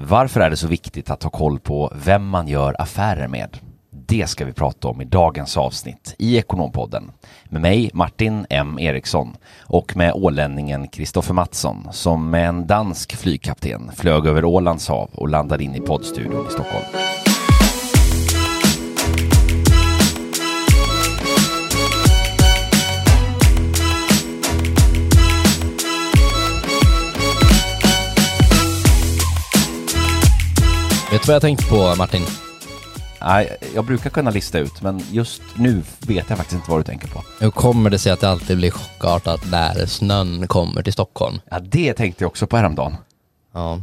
Varför är det så viktigt att ha koll på vem man gör affärer med? Det ska vi prata om i dagens avsnitt i Ekonompodden. Med mig Martin M Eriksson och med ålänningen Kristoffer Mattsson som med en dansk flygkapten flög över Ålands hav och landade in i poddstudion i Stockholm. Vet du vad jag tänkte på Martin? Nej, jag brukar kunna lista ut, men just nu vet jag faktiskt inte vad du tänker på. Hur kommer det sig att det alltid blir chockartat när snön kommer till Stockholm? Ja, det tänkte jag också på häromdagen. Ja,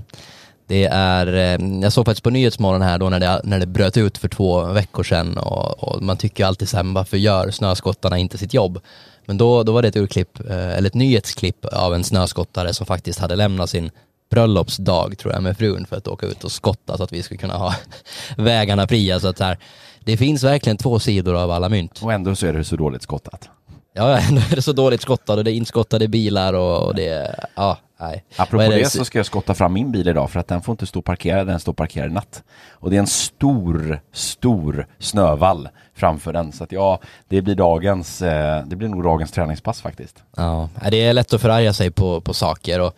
det är, eh, jag såg faktiskt på Nyhetsmorgon här då när det, när det bröt ut för två veckor sedan och, och man tycker alltid så här, varför gör snöskottarna inte sitt jobb? Men då, då var det ett urklipp, eh, eller ett nyhetsklipp av en snöskottare som faktiskt hade lämnat sin bröllopsdag tror jag med frun för att åka ut och skotta så att vi skulle kunna ha vägarna fria. Så att så här, det finns verkligen två sidor av alla mynt. Och ändå så är det så dåligt skottat. Ja, ändå är det så dåligt skottat och det är inskottade bilar och, och det, ja, nej. Apropå är det så ska jag skotta fram min bil idag för att den får inte stå parkerad, den står parkerad i natt. Och det är en stor, stor snövall framför den. Så att ja, det blir dagens, eh, det blir nog dagens träningspass faktiskt. Ja, det är lätt att förarga sig på, på saker och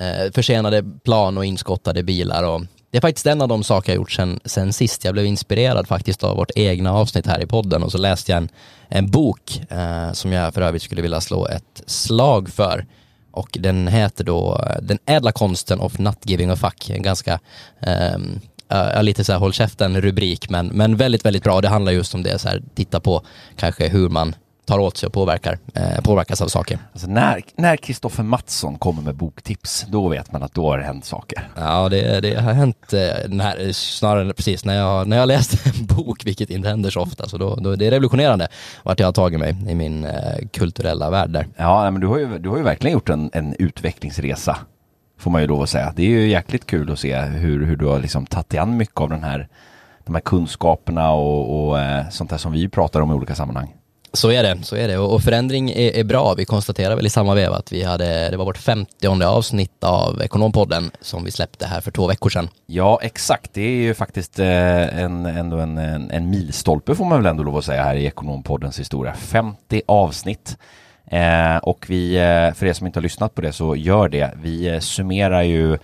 eh, försenade plan och inskottade bilar och det är faktiskt en av de saker jag gjort sen, sen sist. Jag blev inspirerad faktiskt av vårt egna avsnitt här i podden och så läste jag en, en bok eh, som jag för övrigt skulle vilja slå ett slag för. Och den heter då eh, Den ädla konsten of not giving a fuck. En ganska, eh, ja, lite så här håll käften rubrik men, men väldigt, väldigt bra. Det handlar just om det, så här, titta på kanske hur man tar åt sig och påverkar, eh, påverkas av saker. Alltså när, när Kristoffer Mattsson kommer med boktips, då vet man att då har det hänt saker. Ja, det, det har hänt eh, när, snarare precis när jag, när jag läste en bok, vilket inte händer så ofta, så då, då det är revolutionerande vart jag har tagit mig i min eh, kulturella värld där. Ja, men du har ju, du har ju verkligen gjort en, en utvecklingsresa, får man ju lov att säga. Det är ju jäkligt kul att se hur, hur du har liksom tagit igen mycket av den här, de här kunskaperna och, och eh, sånt där som vi pratar om i olika sammanhang. Så är det, så är det. Och förändring är, är, bra. Vi konstaterar väl i samma veva att vi hade, det var vårt 50 avsnitt av Ekonompodden som vi släppte här för två veckor sedan. Ja, exakt. Det är ju faktiskt eh, en, ändå en, en, en milstolpe får man väl ändå lov att säga här i Ekonompoddens historia. 50 avsnitt. Eh, och vi, eh, för er som inte har lyssnat på det så gör det. Vi eh, summerar ju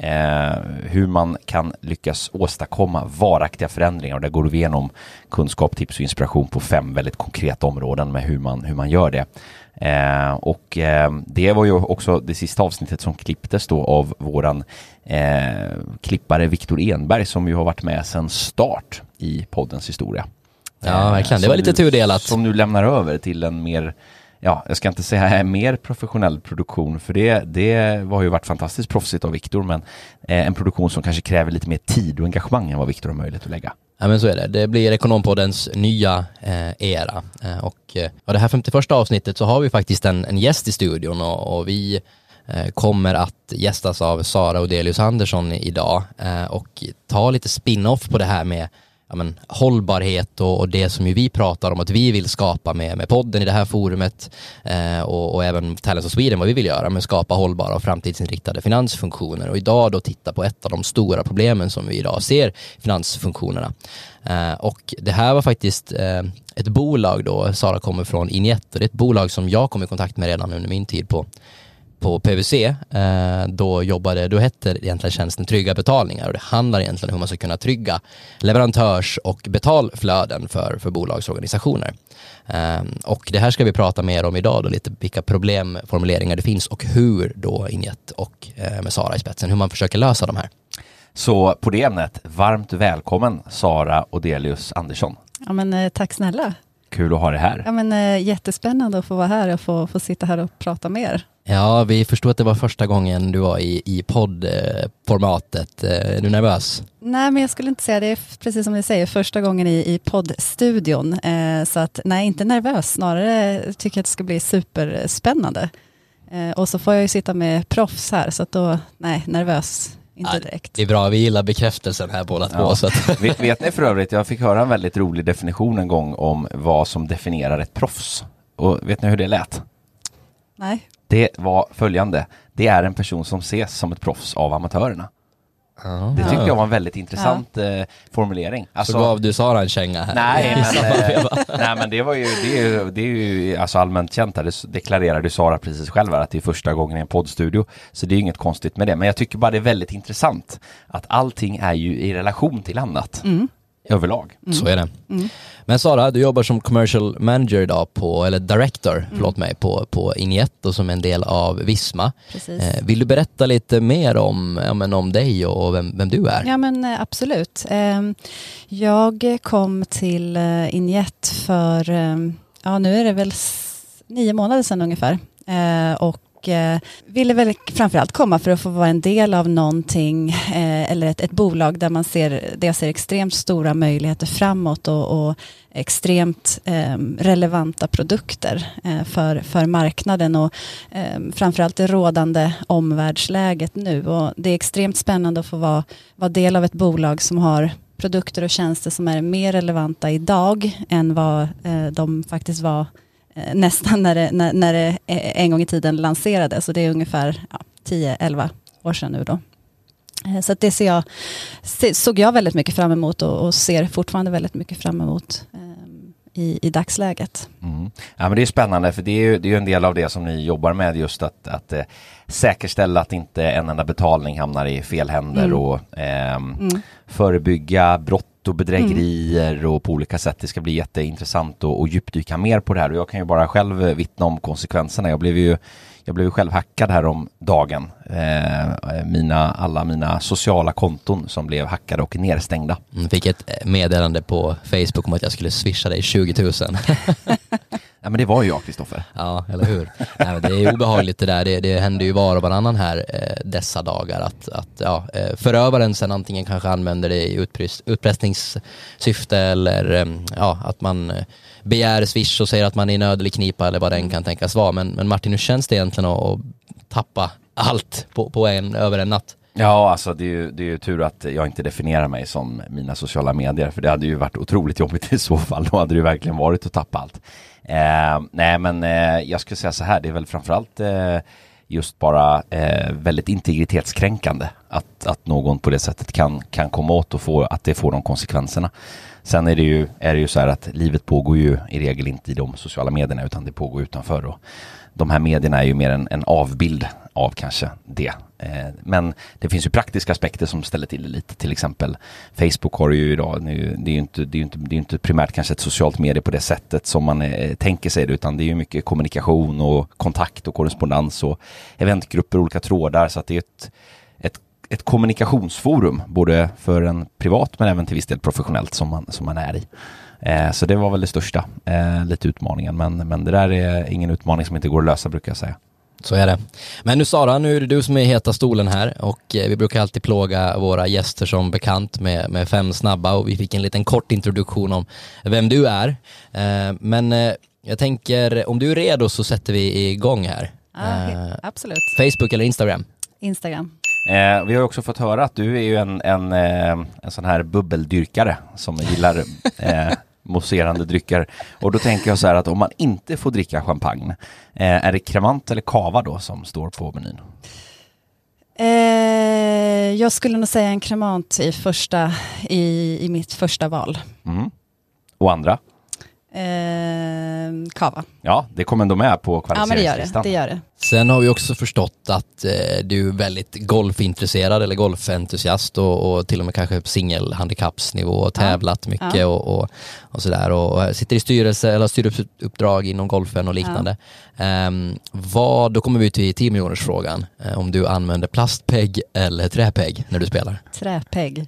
Eh, hur man kan lyckas åstadkomma varaktiga förändringar och där går vi igenom kunskap, tips och inspiration på fem väldigt konkreta områden med hur man, hur man gör det. Eh, och eh, det var ju också det sista avsnittet som klipptes då av våran eh, klippare Viktor Enberg som ju har varit med sedan start i poddens historia. Ja, verkligen. Det var lite tudelat. Som nu lämnar över till en mer ja, jag ska inte säga mer professionell produktion, för det, det har ju varit fantastiskt proffsigt av Viktor, men eh, en produktion som kanske kräver lite mer tid och engagemang än vad Viktor har möjlighet att lägga. Ja men så är det. Det blir Ekonompoddens nya eh, era. Eh, och eh, det här 51 avsnittet så har vi faktiskt en, en gäst i studion och, och vi eh, kommer att gästas av Sara Odelius Andersson idag eh, och ta lite spin-off på det här med ja, men, hållbarhet och, och, det som ju vi pratar om att vi vill skapa med, med podden i det här forumet eh, och, och, även Talents of Sweden vad vi vill göra med skapa hållbara och framtidsinriktade finansfunktioner och idag då titta på ett av de stora problemen som vi idag ser finansfunktionerna. Eh, och det här var faktiskt eh, ett bolag då, Sara kommer från Injet och det är ett bolag som jag kom i kontakt med redan under min tid på på PWC, eh, då jobbade, då hette egentligen tjänsten trygga betalningar och det handlar egentligen om hur man ska kunna trygga leverantörs och betalflöden för, för bolagsorganisationer. Eh, och det här ska vi prata mer om idag då, lite vilka problemformuleringar det finns och hur då Injet och eh, med Sara i spetsen, hur man försöker lösa de här. Så på det ämnet, varmt välkommen Sara Odelius Andersson. Ja, men, tack snälla. Kul att ha dig här. Ja, men, jättespännande att få vara här och få, få sitta här och prata med er. Ja, vi förstod att det var första gången du var i, i poddformatet. Är du nervös? Nej, men jag skulle inte säga det. är precis som ni säger, första gången i, i poddstudion. Eh, så att nej, inte nervös. Snarare tycker jag att det ska bli superspännande. Eh, och så får jag ju sitta med proffs här, så att då, nej, nervös inte direkt. det är bra, vi gillar bekräftelsen här båda två. Så att... vet, vet ni för övrigt, jag fick höra en väldigt rolig definition en gång om vad som definierar ett proffs. Och vet ni hur det lät? Nej. Det var följande. Det är en person som ses som ett proffs av amatörerna. Ja. Det tyckte jag var en väldigt intressant eh, formulering. Alltså, Så gav du Sara en känga här. Nej, men, eh, nej men det var ju, det är ju, det är ju alltså allmänt känt här, det deklarerade Sara precis själv här, att det är första gången i en poddstudio. Så det är inget konstigt med det, men jag tycker bara det är väldigt intressant att allting är ju i relation till annat. Överlag. Så är det. Men Sara, du jobbar som commercial manager idag på, eller director, förlåt mig, på, på Injetto som en del av Visma. Eh, vill du berätta lite mer om, ja, men om dig och vem, vem du är? Ja men eh, absolut. Ehm, Jag kom till eh, Injet för, ehm, ja nu är det väl nio månader sedan ungefär. Eh, och eh, ville väl framförallt komma för att få vara en del av någonting eh, eller ett, ett bolag där man ser, där jag ser extremt stora möjligheter framåt och, och extremt eh, relevanta produkter eh, för, för marknaden och eh, framförallt det rådande omvärldsläget nu. Och det är extremt spännande att få vara, vara del av ett bolag som har produkter och tjänster som är mer relevanta idag än vad eh, de faktiskt var nästan när det, när, när det eh, en gång i tiden lanserades. Och det är ungefär ja, 10-11 år sedan nu då. Eh, Så det ser jag, såg jag väldigt mycket fram emot och, och ser fortfarande väldigt mycket fram emot i, i dagsläget. Mm. Ja men det är spännande för det är ju, det är en del av det som ni jobbar med just att, att eh, säkerställa att inte en enda betalning hamnar i fel händer Mm. och ehm, Mm. förebygga brott och bedrägerier och på olika sätt. Det ska bli jätteintressant och, och djupdyka mer på det här och jag kan ju bara själv eh, vittna om konsekvenserna. Jag blev ju jag blev ju själv hackad här om dagen. Eh, mina, alla mina sociala konton som blev hackade och nedstängda. Mm, Fick ett eh, meddelande på Facebook om att jag skulle swisha dig 20 000. Ja men det var ju jag Kristoffer. Ja, eller hur? Nej, men det är obehagligt det där. Det, det händer ju var och varannan här eh, dessa dagar att, att ja, eh, förövaren sen antingen kanske använder det i utpress, utpressningssyfte eller eh, ja, att man eh, begär swish och säger att man är i nöd eller knipa eller vad den kan tänkas vara. Men, men Martin, hur känns det egentligen att, att tappa allt på, på en, över en natt? Ja, alltså det är, ju, det är ju tur att jag inte definierar mig som mina sociala medier, för det hade ju varit otroligt jobbigt i så fall. Då hade det ju verkligen varit att tappa allt. Eh, nej, men eh, jag skulle säga så här, det är väl framförallt eh, just bara eh, väldigt integritetskränkande att, att någon på det sättet kan, kan komma åt och få, att det får de konsekvenserna. Sen är det, ju, är det ju så här att livet pågår ju i regel inte i de sociala medierna utan det pågår utanför. Och de här medierna är ju mer en, en avbild av kanske det. Eh, men det finns ju praktiska aspekter som ställer till det lite. Till exempel Facebook har ju idag, nu, det är ju inte, det är inte, det är inte primärt kanske ett socialt medie på det sättet som man eh, tänker sig det, utan det är ju mycket kommunikation och kontakt och korrespondens och eventgrupper, olika trådar. Så att det är ett, ett, ett kommunikationsforum, både för en privat men även till viss del professionellt som man, som man är i. Eh, så det var väl det största, eh, lite utmaningen. Men, men det där är ingen utmaning som inte går att lösa brukar jag säga. Så är det. Men nu Sara, nu är det du som är i heta stolen här och eh, vi brukar alltid plåga våra gäster som bekant med, med fem snabba och vi fick en liten kort introduktion om vem du är. Men jag tänker, om du är redo så sätter vi igång här. Eh, absolut. Facebook eller Instagram? Instagram. Eh, vi har också fått höra att du är ju en, en, en sån här bubbeldyrkare som gillar eh, mousserande drycker. Och då tänker jag så här att om man inte får dricka champagne, eh, är det kremant eller kava då som står på menyn? Eh, jag skulle nog säga en kremant i, första, i, i mitt första val. Mm. Och andra? Eh, kava. Ja, det kommer ändå med på Ja, men det gör det. kvalificeringslistan. det, gör det. Sen har vi också förstått att eh, du är väldigt golfintresserad eller golfentusiast och, och till och med kanske på singelhandikappsnivå och tävlat mycket Ja. och, och, och sådär och sitter i styrelse eller har styrelseuppdrag inom golfen och liknande. Ehm, vad, då kommer vi till 10 miljoners frågan eh, om du använder plastpegg eller träpegg när du spelar. Träpegg.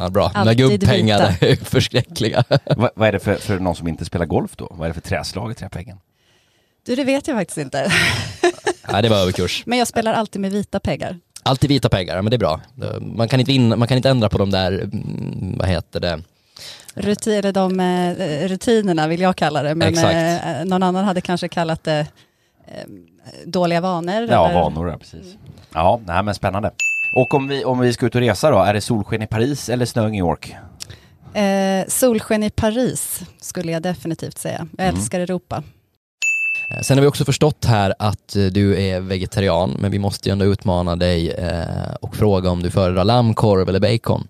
Ja, bra, Alltid gubbpengar vita. är förskräckliga. Va, vad är det för, för någon som inte spelar golf då? Vad är det för träslag i träpeggen? Du, det vet jag faktiskt inte. Nej, det var överkurs. Men jag spelar alltid med vita peggar. Alltid vita pengar, men det är bra. Man kan inte, vinna, man kan inte ändra på de där, mm, vad heter det, Rutin, eller de eh, rutinerna vill jag kalla det. Men Exakt. eh, någon annan hade kanske kallat det eh, dåliga vanor. Ja, eller? vanor ja, precis. Ja, nej, men spännande. Och om vi, om vi ska ut och resa då, är det solsken i Paris eller snö i New York? Eh, solsken i Paris skulle jag definitivt säga. Jag Mm. älskar Europa. Eh, Sen har vi också förstått här att eh, du är vegetarian, men vi måste ju ändå utmana dig eh, och fråga om du föredrar lammkorv eller bacon.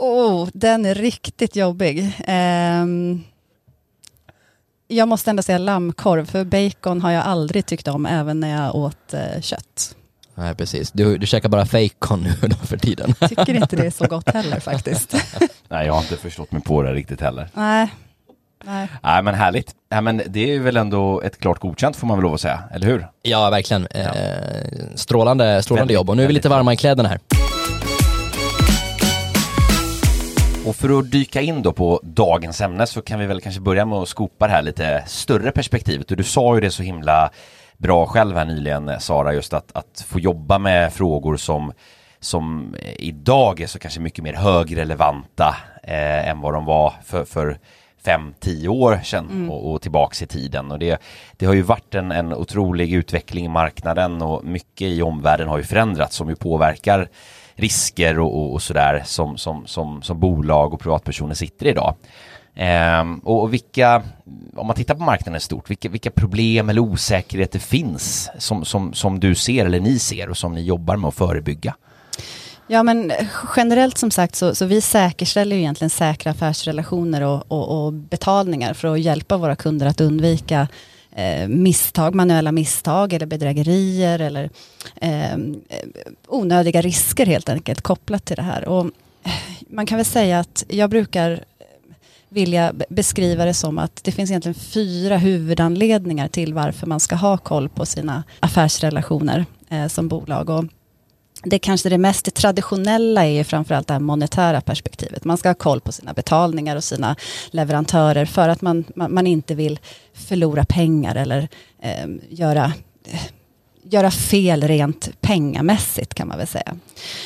Oh, den är riktigt jobbig. Ehm, jag måste ändå säga lammkorv, för bacon har jag aldrig tyckt om, även när jag åt eh, kött. Nej, precis. Du, du käkar bara fejkon nu då för tiden. Tycker inte det är så gott heller faktiskt. Nej, jag har inte förstått mig på det riktigt heller. Nej. Nej. Nej, men härligt. Nej, men det är väl ändå ett klart godkänt får man väl lov att säga, eller hur? Ja, verkligen. Eh, strålande strålande Väldigt, jobb och nu är vi lite varma i kläderna här. Och för att dyka in då på dagens ämne så kan vi väl kanske börja med att skopa det här lite större perspektivet. Och du sa ju det så himla bra själv här nyligen, Sara, just att, att få jobba med frågor som, som idag är så kanske mycket mer högrelevanta eh, än vad de var för, för fem, tio år sedan och, och tillbaks i tiden. Och det, det har ju varit en, en otrolig utveckling i marknaden och mycket i omvärlden har ju förändrats som ju påverkar risker och, och, och sådär som, som, som, som bolag och privatpersoner sitter idag. Ehm, och, och vilka, om man tittar på marknaden i stort, vilka, vilka problem eller osäkerheter finns som, som, som du ser eller ni ser och som ni jobbar med att förebygga? Ja, men generellt som sagt så, så vi säkerställer ju egentligen säkra affärsrelationer och, och, och betalningar för att hjälpa våra kunder att undvika eh, misstag, manuella misstag eller bedrägerier eller eh, onödiga risker helt enkelt kopplat till det här. Och man kan väl säga att jag brukar vilja beskriva det som att det finns egentligen fyra huvudanledningar till varför man ska ha koll på sina affärsrelationer eh, som bolag. Och det kanske det mest traditionella är ju framförallt det här monetära perspektivet. Man ska ha koll på sina betalningar och sina leverantörer för att man, man, man inte vill förlora pengar eller eh, göra, eh, göra fel rent pengamässigt kan man väl säga.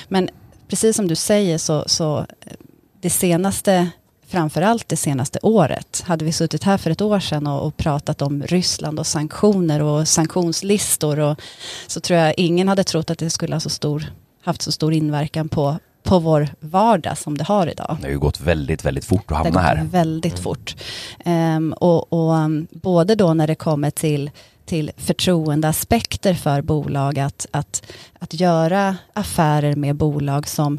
Men precis som du säger så, så eh, det senaste framförallt det senaste året. Hade vi suttit här för ett år sedan och, och pratat om Ryssland och sanktioner och sanktionslistor och, så tror jag ingen hade trott att det skulle ha så stor, haft så stor inverkan på, på vår vardag som det har idag. Det har ju gått väldigt, väldigt fort att Det hamna har här. gått väldigt fort. Ehm, och och um, både då när det kommer till, till förtroendeaspekter för bolag, att, att, att göra affärer med bolag som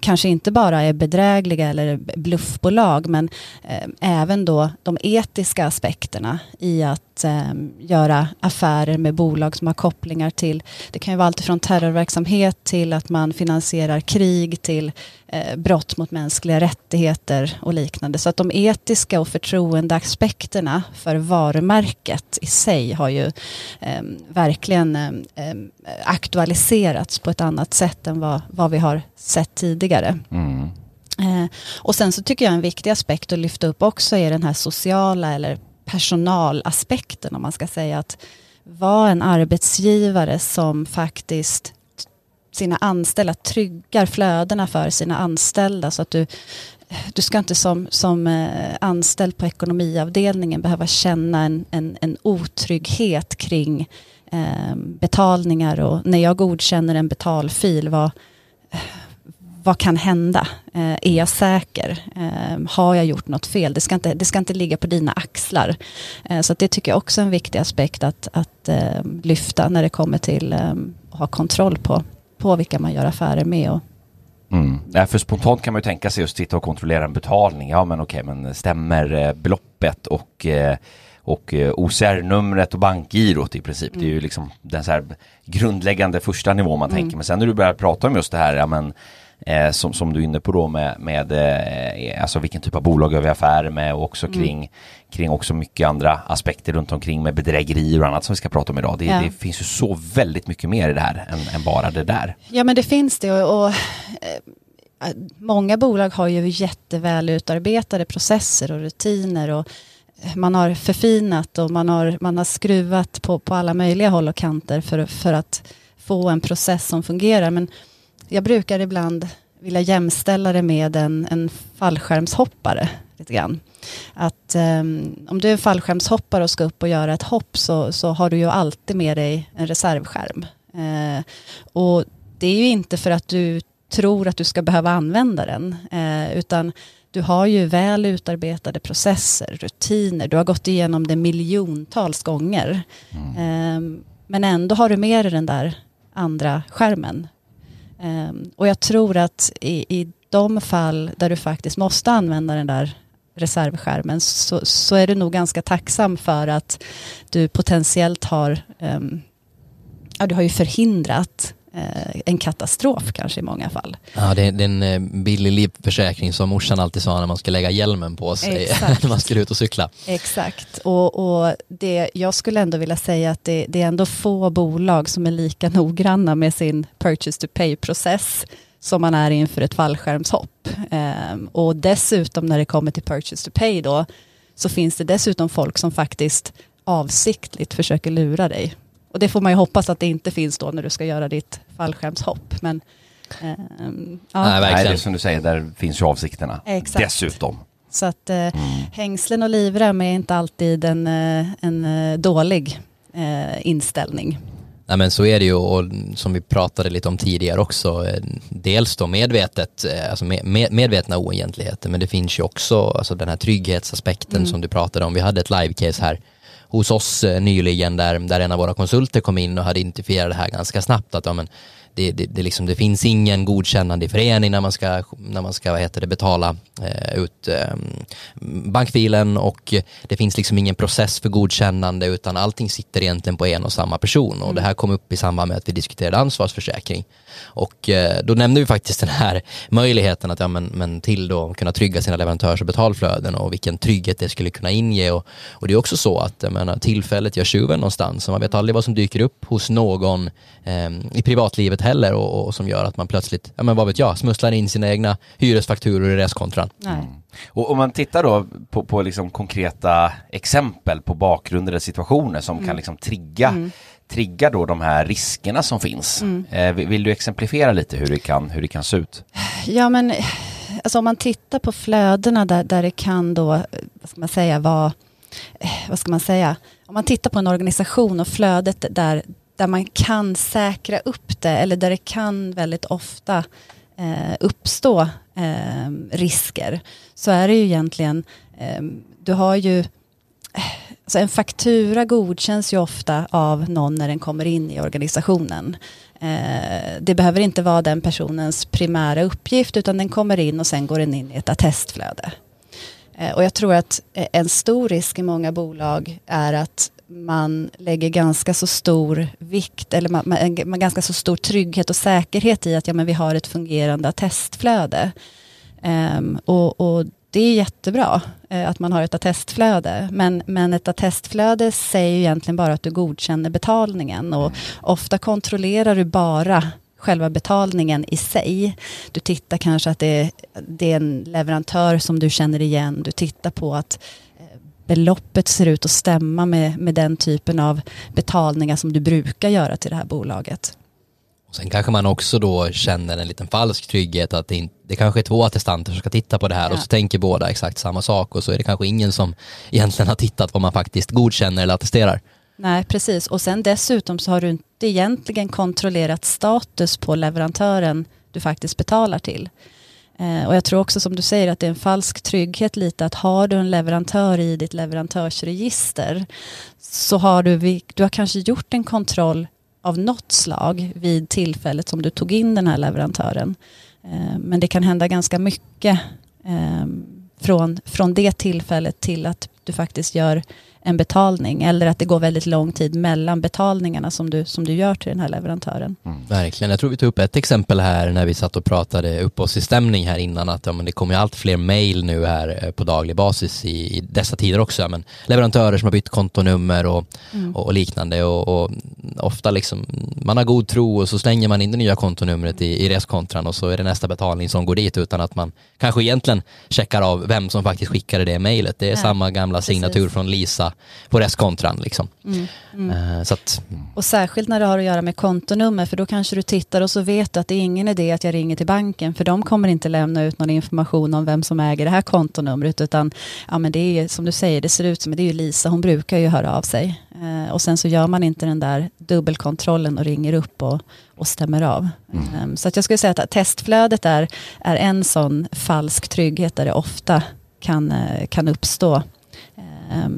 kanske inte bara är bedrägliga eller bluffbolag, men eh, även då de etiska aspekterna i att eh, göra affärer med bolag som har kopplingar till, det kan ju vara allt från terrorverksamhet till att man finansierar krig till eh, brott mot mänskliga rättigheter och liknande. Så att de etiska och förtroendeaspekterna för varumärket i sig har ju eh, verkligen eh, eh, aktualiserats på ett annat sätt än vad, vad vi har sett tidigare. Mm. Eh, och sen så tycker jag en viktig aspekt att lyfta upp också är den här sociala eller personalaspekten om man ska säga att vara en arbetsgivare som faktiskt sina anställda tryggar flödena för sina anställda så att du du ska inte som, som eh, anställd på ekonomiavdelningen behöva känna en, en, en otrygghet kring eh, betalningar och när jag godkänner en betalfil, vad, vad kan hända? Eh, är jag säker? Eh, har jag gjort något fel? Det ska inte, det ska inte ligga på dina axlar. Eh, så det tycker jag också är en viktig aspekt att, att eh, lyfta när det kommer till eh, att ha kontroll på, på vilka man gör affärer med. Och, Mm. Ja, för spontant kan man ju tänka sig just sitta och kontrollera en betalning. Ja, men okej, men stämmer eh, beloppet och, och OCR-numret och bankgirot i princip. Det är ju liksom den så här grundläggande första nivån man tänker. Men sen när du börjar prata om just det här, ja men eh, som, som du är inne på då med, med eh, alltså vilken typ av bolag gör vi affärer med och också kring, kring också mycket andra aspekter runt omkring med bedrägerier och annat som vi ska prata om idag. Det, Ja. det finns ju så väldigt mycket mer i det här än, än bara det där. Ja men det finns det och, och eh, många bolag har ju jätteväl utarbetade processer och rutiner och eh, man har förfinat och man har, man har skruvat på, på alla möjliga håll och kanter för, för att få en process som fungerar. Men jag brukar ibland vilja jämställa det med en, en fallskärmshoppare lite grann. Att ehm, om du är fallskärmshoppare och ska upp och göra ett hopp så, så har du ju alltid med dig en reservskärm. Eh, och det är ju inte för att du tror att du ska behöva använda den. Eh, utan du har ju väl utarbetade processer, rutiner, du har gått igenom det miljontals gånger. Mm. Eh, men ändå har du med dig den där andra skärmen. Ehm, och jag tror att i, i de fall där du faktiskt måste använda den där reservskärmen så, så är du nog ganska tacksam för att du potentiellt har, um, ja, du har ju förhindrat en katastrof kanske i många fall. Ja, det är, det är en eh, billig livförsäkring som morsan alltid sa när man ska lägga hjälmen på sig när man ska ut och cykla. Exakt, och, och det, jag skulle ändå vilja säga att det, det är ändå få bolag som är lika noggranna med sin purchase to pay-process som man är inför ett fallskärmshopp. Um, och dessutom när det kommer till purchase to pay då, så finns det dessutom folk som faktiskt avsiktligt försöker lura dig. Och det får man ju hoppas att det inte finns då när du ska göra ditt fallskärmshopp. Men, um, ja. Nej, verkligen. Nej, det är som du säger, där finns ju avsikterna. Exakt. Dessutom. Så att eh, mm. hängslen och livrem är inte alltid en, eh, en eh, dålig eh, inställning. Nej men så är det ju och som vi pratade lite om tidigare också, eh, dels då medvetet, eh, alltså med, medvetna oegentligheter men det finns ju också alltså den här trygghetsaspekten mm. som du pratade om. Vi hade ett live-case här hos oss eh, nyligen där, där en av våra konsulter kom in och hade identifierat det här ganska snabbt att ja, men, det, det, det, liksom, det finns ingen godkännande i förening när man ska, när man ska vad heter det, betala eh, ut eh, bankfilen och det finns liksom ingen process för godkännande utan allting sitter egentligen på en och samma person och mm. det här kom upp i samband med att vi diskuterade ansvarsförsäkring. Och eh, då nämnde vi faktiskt den här möjligheten att ja, men, men till då kunna trygga sina leverantörs och betalflöden och vilken trygghet det skulle kunna inge och, och det är också så att jag menar, tillfället gör tjuven någonstans och man vet aldrig vad som dyker upp hos någon eh, i privatlivet heller och, och, som gör att man plötsligt, ja men vad vet jag, smusslar in sina egna hyresfakturor i reskontran. Mm. Och om man tittar då på, på liksom konkreta exempel på bakgrunder eller situationer som mm. kan liksom trigga mm triggar då de här riskerna som finns. Mm. Eh, vill du exemplifiera lite hur det kan, hur det kan se ut? Ja men alltså om man tittar på flödena där, där det kan då, vad ska man säga, vara, eh, vad ska man säga, om man tittar på en organisation och flödet där, där man kan säkra upp det eller där det kan väldigt ofta eh, uppstå eh, risker så är det ju egentligen, eh, du har ju eh, Alltså en faktura godkänns ju ofta av någon när den kommer in i organisationen. Eh, det behöver inte vara den personens primära uppgift utan den kommer in och sen går den in i ett attestflöde. Eh, och jag tror att eh, en stor risk i många bolag är att man lägger ganska så stor vikt eller man, man, man ganska så stor trygghet och säkerhet i att ja, men vi har ett fungerande attestflöde. Um, och, och, det är jättebra eh, att man har ett attestflöde. Men, men ett attestflöde säger ju egentligen bara att du godkänner betalningen. Och ofta kontrollerar du bara själva betalningen i sig. Du tittar kanske att det är, det är en leverantör som du känner igen. Du tittar på att beloppet ser ut att stämma med, med den typen av betalningar som du brukar göra till det här bolaget. Och sen kanske man också då känner en liten falsk trygghet att det, inte, det kanske är två attestanter som ska titta på det här ja. och så tänker båda exakt samma sak och så är det kanske ingen som egentligen har tittat vad man faktiskt godkänner eller attesterar. Nej, precis. Och sen dessutom så har du inte egentligen kontrollerat status på leverantören du faktiskt betalar till. Eh, och jag tror också som du säger att det är en falsk trygghet lite att har du en leverantör i ditt leverantörsregister så har du, du har kanske gjort en kontroll av något slag vid tillfället som du tog in den här leverantören. Eh, men det kan hända ganska mycket ehm, från, från det tillfället till att du faktiskt gör en betalning eller att det går väldigt lång tid mellan betalningarna som du, som du gör till den här leverantören. Mm. Verkligen, jag tror vi tog upp ett exempel här när vi satt och pratade upp oss i stämning här innan att ja, men det kommer allt fler mail nu här eh, på daglig basis i, i dessa tider också. Men leverantörer som har bytt kontonummer och, mm. och, och, liknande och, och, ofta liksom man har god tro och så slänger man in det nya kontonumret i, i reskontran och så är det nästa betalning som går dit utan att man kanske egentligen checkar av vem som faktiskt skickade det mejlet. Det är Nej. samma gamla gamla Precis. signatur från Lisa på restkontran. Liksom. Mm, mm. Eh, så att, Och särskilt när det har att göra med kontonummer, för då kanske du tittar och så vet du att det är ingen idé att jag ringer till banken, för de kommer inte lämna ut någon information om vem som äger det här kontonumret, utan ja, men det är som du säger, det ser ut som, det är ju Lisa, hon brukar ju höra av sig. Eh, och sen så gör man inte den där dubbelkontrollen och ringer upp och, och stämmer av. Eh, så att jag skulle säga att testflödet är, är en sån falsk trygghet där det ofta kan, eh, kan uppstå eh,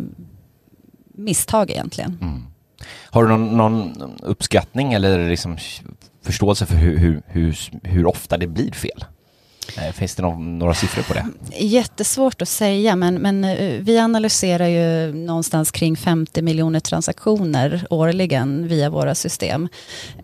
misstag egentligen. Mm. Har du någon, någon uppskattning eller liksom förståelse för hur, hur, hur, hur ofta det blir fel? Eh, Finns det någon, några siffror på det? Jättesvårt att säga, men, men eh, vi analyserar ju någonstans kring 50 miljoner transaktioner årligen via våra system.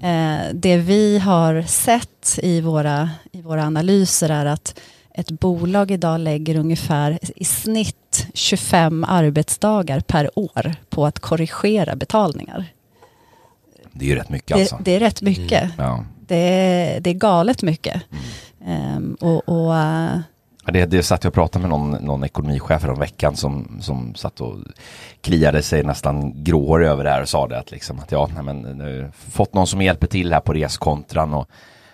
Eh, det vi har sett i våra, i våra analyser är att ett bolag idag lägger ungefär i snitt 25 arbetsdagar per år på att korrigera betalningar. Det är ju rätt mycket alltså. Det, det är rätt mycket. Ja. Det, är, det är galet mycket. Ehm, och, och, eh, Det, det satt jag och pratade med någon, någon ekonomichef om veckan som, som satt och kliade sig nästan gråhårig över det här och sa det att liksom att ja, nej, men nu, fått någon som hjälper till här på reskontran och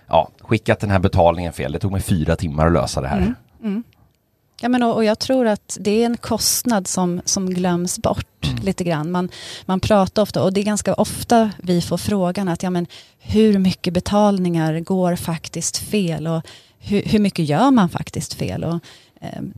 ja, skickat den här betalningen fel. Det tog mig fyra timmar att lösa det här. Ja, men och, och jag tror att det är en kostnad som, som glöms bort lite grann. Man, man pratar ofta, och det är ganska ofta vi får frågan att ja, men hur mycket betalningar går faktiskt fel och hur, hur mycket gör man faktiskt fel? Och, ehm,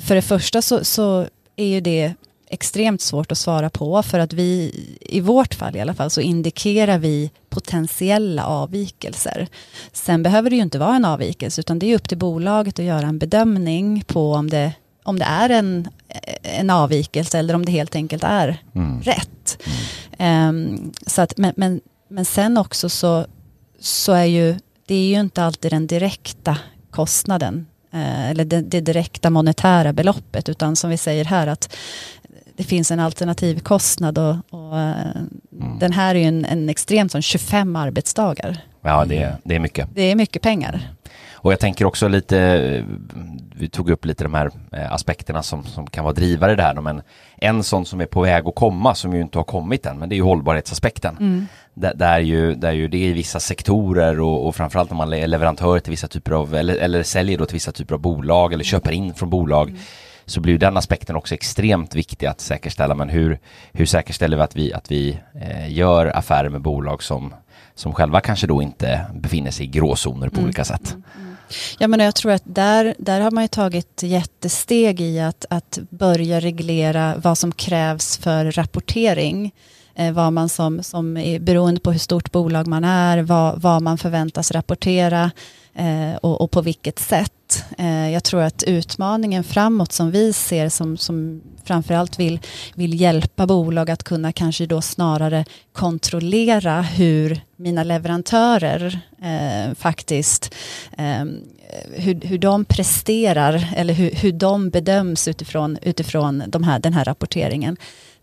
för det första så, så är ju det extremt svårt att svara på för att vi, i vårt fall i alla fall, så indikerar vi potentiella avvikelser. Sen behöver det ju inte vara en avvikelse utan det är upp till bolaget att göra en bedömning på om det, om det är en, en avvikelse eller om det helt enkelt är Mm. rätt. Ehm, så att, men, men, men sen också så, så är ju det är ju inte alltid den direkta kostnaden eh, eller det, det direkta monetära beloppet utan som vi säger här att det finns en alternativ kostnad och, och eh, den här är ju en, en extremt sån 25 arbetsdagar. Ja, det, det är mycket. Det är mycket pengar. Och jag tänker också lite, eh, vi tog upp lite de här eh, aspekterna som, som kan vara drivare i det här. Men en sån som är på väg att komma, som ju inte har kommit än, men det är ju hållbarhetsaspekten. Där, där, ju, där ju det är i vissa sektorer och, och framförallt om man är leverantör till vissa typer av, eller, eller säljer då till vissa typer av bolag eller köper in från bolag. Så blir den aspekten också extremt viktig att säkerställa. Men hur, hur säkerställer vi att vi, att vi eh, gör affärer med bolag som, som själva kanske då inte befinner sig i gråzoner på olika sätt? Ja, men jag tror att där, där har man ju tagit jättesteg i att, att börja reglera vad som krävs för rapportering. Eh, vad man som, som är beroende på hur stort bolag man är, vad, vad man förväntas rapportera eh, och, och på vilket sätt. Eh, jag tror att utmaningen framåt som vi ser som, som framförallt vill, vill hjälpa bolag att kunna kanske då snarare kontrollera hur mina leverantörer eh, faktiskt eh, hur, hur de presterar eller hur, hur de bedöms utifrån, utifrån de här, den här rapporteringen.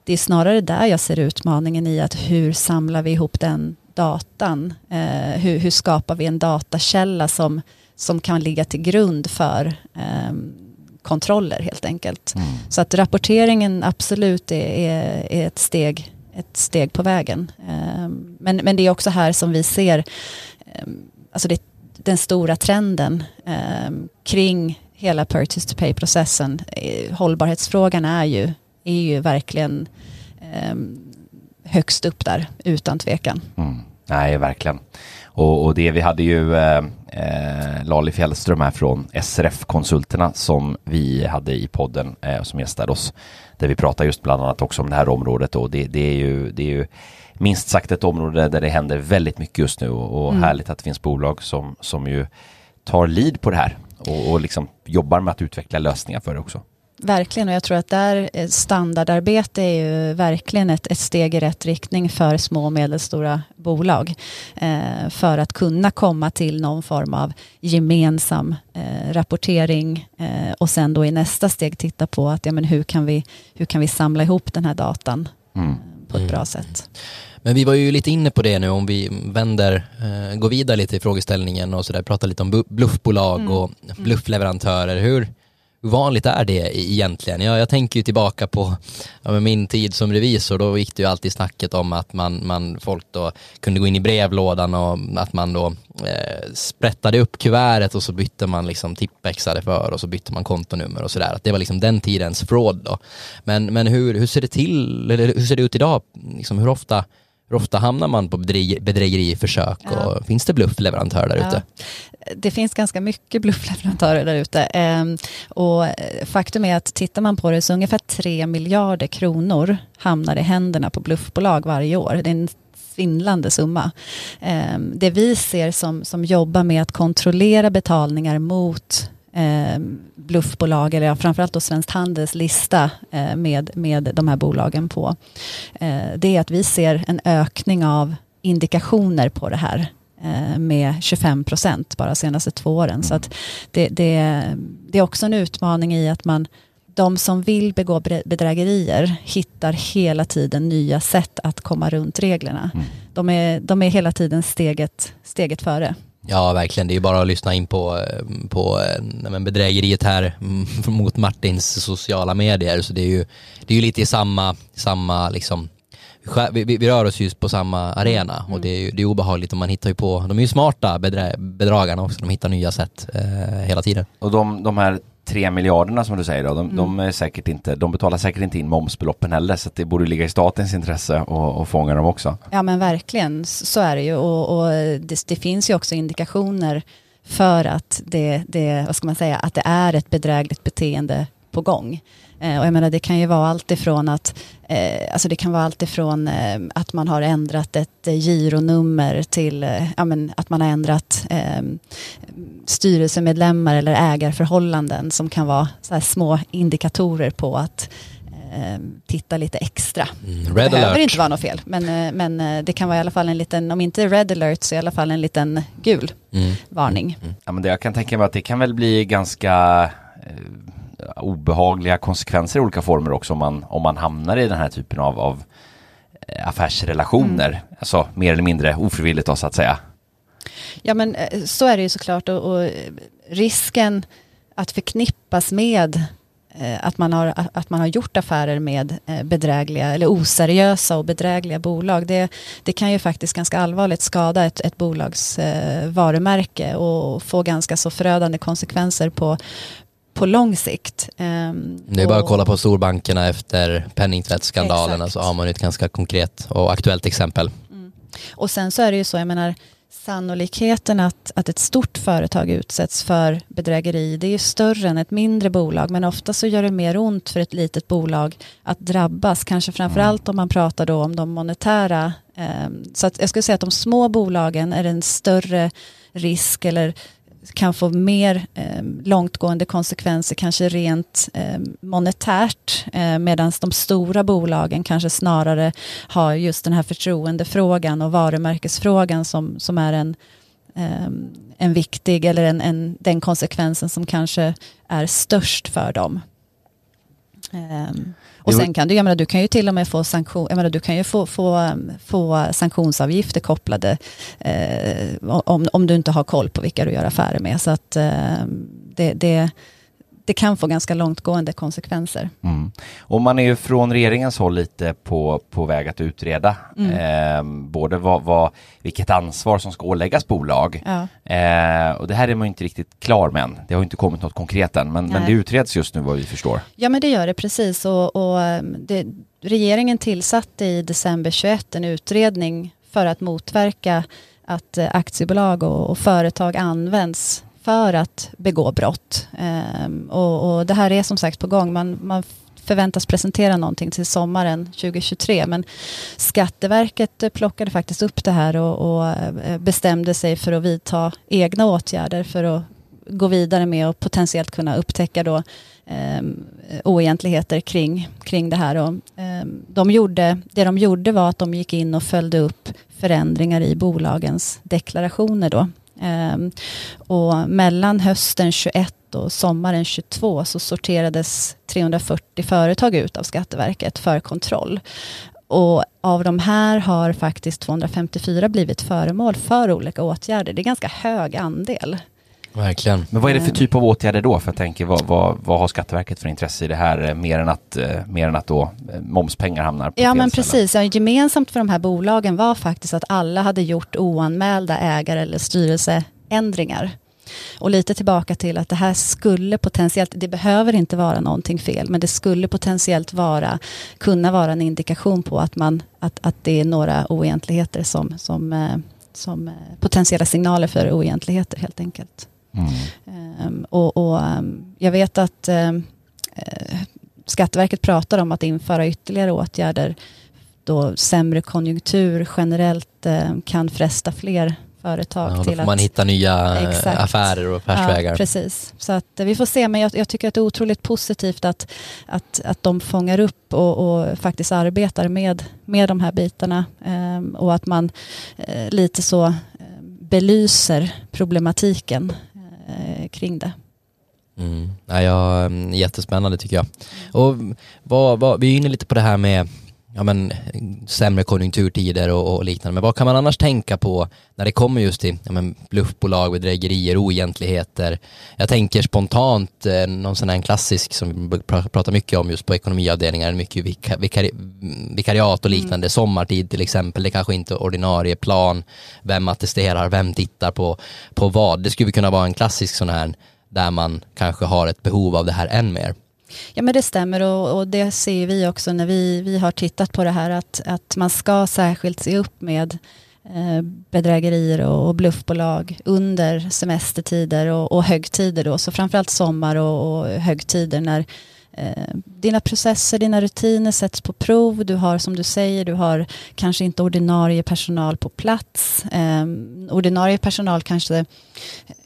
Det är snarare där jag ser utmaningen i att hur samlar vi ihop den datan? Eh, hur, hur skapar vi en datakälla som, som kan ligga till grund för eh, kontroller helt enkelt. Så att rapporteringen absolut är, är, är ett, steg, ett steg på vägen. Eh, men, men det är också här som vi ser eh, alltså det, den stora trenden eh, kring hela purchase to pay-processen. Eh, hållbarhetsfrågan är ju, är ju verkligen eh, högst upp där, utan tvekan. Mm. Nej, verkligen. Och, och det vi hade ju eh, eh, Lali Fjällström här från SRF-konsulterna som vi hade i podden eh, som gästade oss. Där vi pratar just bland annat också om det här området och det, det, är ju, det är ju minst sagt ett område där det händer väldigt mycket just nu och, och härligt att det finns bolag som, som ju tar lead på det här och, och liksom jobbar med att utveckla lösningar för det också. Verkligen, och jag tror att där eh, standardarbete är ju verkligen ett, ett steg i rätt riktning för små och medelstora bolag. Eh, för att kunna komma till någon form av gemensam eh, rapportering eh, och sen då i nästa steg titta på att ja, men hur, kan vi, hur kan vi samla ihop den här datan Mm. på ett bra sätt. Men vi var ju lite inne på det nu om vi vänder, eh, går vidare lite i frågeställningen och sådär, pratar lite om bluffbolag och bluffleverantörer. Hur, hur vanligt är det egentligen? Jag, jag tänker ju tillbaka på ja, min tid som revisor, då gick det ju alltid snacket om att man, man, folk då kunde gå in i brevlådan och att man då eh, sprättade upp kuvertet och så bytte man liksom tippexade för och så bytte man kontonummer och sådär. Det var liksom den tidens fraud då. Men, men hur, hur ser det till, eller hur ser det ut idag? Liksom hur ofta hur ofta hamnar man på bedrägeriförsök ja. och finns det bluffleverantörer där ute? Ja. Det finns ganska mycket bluffleverantörer där ute. Ehm, och faktum är att tittar man på det så ungefär 3 miljarder kronor hamnar i händerna på bluffbolag varje år. Det är en svindlande summa. Ehm, det vi ser som, som jobbar med att kontrollera betalningar mot eh, bluffbolag, eller ja, framförallt då Svenskt Handels lista eh, med, med de här bolagen på, eh, det är att vi ser en ökning av indikationer på det här eh, med 25 procent bara senaste två åren. Så att det, det, det är också en utmaning i att man de som vill begå bedrägerier hittar hela tiden nya sätt att komma runt reglerna. Mm. De, är, de är hela tiden steget, steget före. Ja, verkligen. Det är ju bara att lyssna in på, på men bedrägeriet här mot Martins sociala medier. Så det är ju, det är ju lite i samma, samma liksom, vi, vi, vi, rör oss just på samma arena mm. och det är, ju, det är obehagligt och man hittar ju på, de är ju smarta bedrä, bedragarna också, de hittar nya sätt eh, hela tiden. Och de, de här tre miljarderna som du säger då, de, mm. de, är säkert inte, de betalar säkert inte in momsbeloppen heller så det borde ligga i statens intresse att fånga dem också. Ja men verkligen, så är det ju och, och det, det, finns ju också indikationer för att det, det, vad ska man säga, att det är ett bedrägligt beteende på gång. Eh, och jag menar det kan ju vara allt ifrån att eh, alltså det kan vara allt ifrån eh, att man har ändrat ett eh, gironummer till eh, ja, men att man har ändrat eh, styrelsemedlemmar eller ägarförhållanden som kan vara så små indikatorer på att titta lite extra. Mm, red det behöver alert. inte vara något fel, men, men det kan vara i alla fall en liten, om inte red alert så i alla fall en liten gul mm. varning. Mm. Ja, men det, jag kan tänka mig att det kan väl bli ganska obehagliga konsekvenser i olika former också om man, om man hamnar i den här typen av, av eh, affärsrelationer. Mm. Alltså mer eller mindre ofrivilligt då så att säga. Ja men eh, så är det ju såklart och, och risken att förknippas med eh, att man, har, att man har gjort affärer med bedrägliga eller oseriösa och bedrägliga bolag. Det, det kan ju faktiskt ganska allvarligt skada ett, ett bolags varumärke och få ganska så förödande konsekvenser på, på lång sikt. Um, det är bara att kolla på storbankerna efter penningtvättsskandalerna så har man ett ganska konkret och aktuellt exempel. Mm. Och sen så är det ju så, jag menar sannolikheten att, att ett stort företag utsätts för bedrägeri det är ju större än ett mindre bolag men ofta så gör det mer ont för ett litet bolag att drabbas kanske framförallt om man pratar då om de monetära um, så att jag skulle säga att de små bolagen är en större risk eller kan få mer eh, långtgående konsekvenser, kanske rent eh, monetärt, eh, medan de stora bolagen kanske snarare har just den här förtroendefrågan och varumärkesfrågan som, som är en, eh, en viktig, eller en, en, den konsekvensen som kanske är störst för dem. Um, och sen kan du, jag menar, du kan ju till och med få sanktion, jag menar, du kan ju få, få, få sanktionsavgifter kopplade eh, om, om du inte har koll på vilka du gör affärer med. Så att eh, det, det det kan få ganska långtgående konsekvenser. Mm. Och man är ju från regeringens håll lite på, på väg att utreda mm. eh, både vad, vad, vilket ansvar som ska åläggas bolag. Ja. Eh, och det här är man inte riktigt klar med än. Det har inte kommit något konkret än, men, men det utreds just nu vad vi förstår. Ja, men det gör det precis. Och, och ehm, det, regeringen tillsatte i december 21 en utredning för att motverka att eh, aktiebolag och, och företag används för att begå brott. Ehm, och, och, det här är som sagt på gång. Man, man förväntas presentera någonting till sommaren 2023 men Skatteverket plockade faktiskt upp det här och, och eh, bestämde sig för att vidta egna åtgärder för att gå vidare med och potentiellt kunna upptäcka då eh, oegentligheter kring, kring det här. Och, eh, de gjorde, det de gjorde var att de gick in och följde upp förändringar i bolagens deklarationer då Ehm, och mellan hösten 21 och sommaren 22 så sorterades 340 företag ut av Skatteverket för kontroll. Och av de här har faktiskt 254 blivit föremål för olika åtgärder. Det är ganska hög andel. Verkligen. Men vad är det för typ av åtgärder då? För jag tänker, vad, vad, vad har Skatteverket för intresse i det här eh, mer än att, eh, mer än att då eh, momspengar hamnar på Ja men precis, ja, gemensamt för de här bolagen var faktiskt att alla hade gjort oanmälda ägare eller styrelseändringar. Och lite tillbaka till att det här skulle potentiellt, det behöver inte vara någonting fel, men det skulle potentiellt vara, kunna vara en indikation på att, man, att, att det är några oegentligheter som, som, som potentiella signaler för oegentligheter helt enkelt. Mm. Ehm, och, och ehm, jag vet att ehm, eh, Skatteverket pratar om att införa ytterligare åtgärder då sämre konjunktur generellt eh, kan fresta fler företag Ja, då till får att man hitta nya eh, Exakt. affärer och affärsvägar. Ja, precis. Så att eh, vi får se, men jag, jag tycker att det är otroligt positivt att, att, att de fångar upp och, och faktiskt arbetar med, med de här bitarna ehm, och att man eh, lite så eh, belyser problematiken eh, kring det. Mm. Ja, ja, jättespännande tycker jag. Och vad, vad, vi är inne lite på det här med ja, men, sämre konjunkturtider och, och liknande. Men vad kan man annars tänka på när det kommer just till ja, men, bluffbolag, bedrägerier, oegentligheter? Jag tänker spontant eh, någon sån här klassisk som vi pr- pratar mycket om just på ekonomiavdelningar, mycket vika, vikari, vikariat och liknande, sommartid till exempel, det kanske inte är ordinarie plan, vem attesterar, vem tittar på, på vad. Det skulle kunna vara en klassisk sån här där man kanske har ett behov av det här än mer. Ja men det stämmer och, och det ser vi också när vi, vi har tittat på det här att, att man ska särskilt se upp med eh, bedrägerier och, och bluffbolag under semestertider och, och högtider då, så framförallt sommar och, och högtider när eh, dina processer, dina rutiner sätts på prov, du har som du säger, du har kanske inte ordinarie personal på plats. Eh, ordinarie personal kanske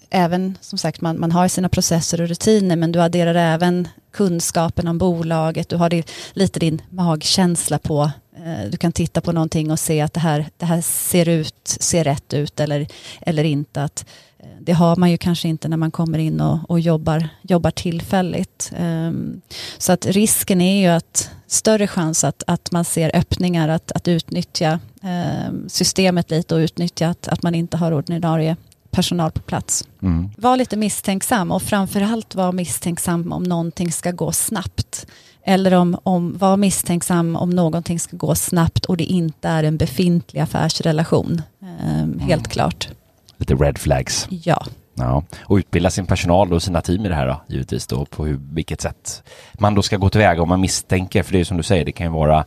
även som sagt man, man har sina processer och rutiner men du adderar även kunskapen om bolaget, du har din, lite din magkänsla på, eh, du kan titta på någonting och se att det här, det här ser ut, ser rätt ut eller, eller inte. Att, eh, det har man ju kanske inte när man kommer in och, och jobbar, jobbar tillfälligt. Um, så att risken är ju att större chans att, att man ser öppningar att, att utnyttja um, systemet lite och utnyttja att, att man inte har ordinarie personal på plats. Mm. Var lite misstänksam och framförallt var misstänksam om någonting ska gå snabbt. Eller om, om var misstänksam om någonting ska gå snabbt och det inte är en befintlig affärsrelation. Ehm, helt klart. Lite red flags. Ja. Ja. Och utbilda sin personal och sina team i det här då, givetvis då, på hur, vilket sätt man då ska gå tillväga om man misstänker, för det är som du säger, det kan ju vara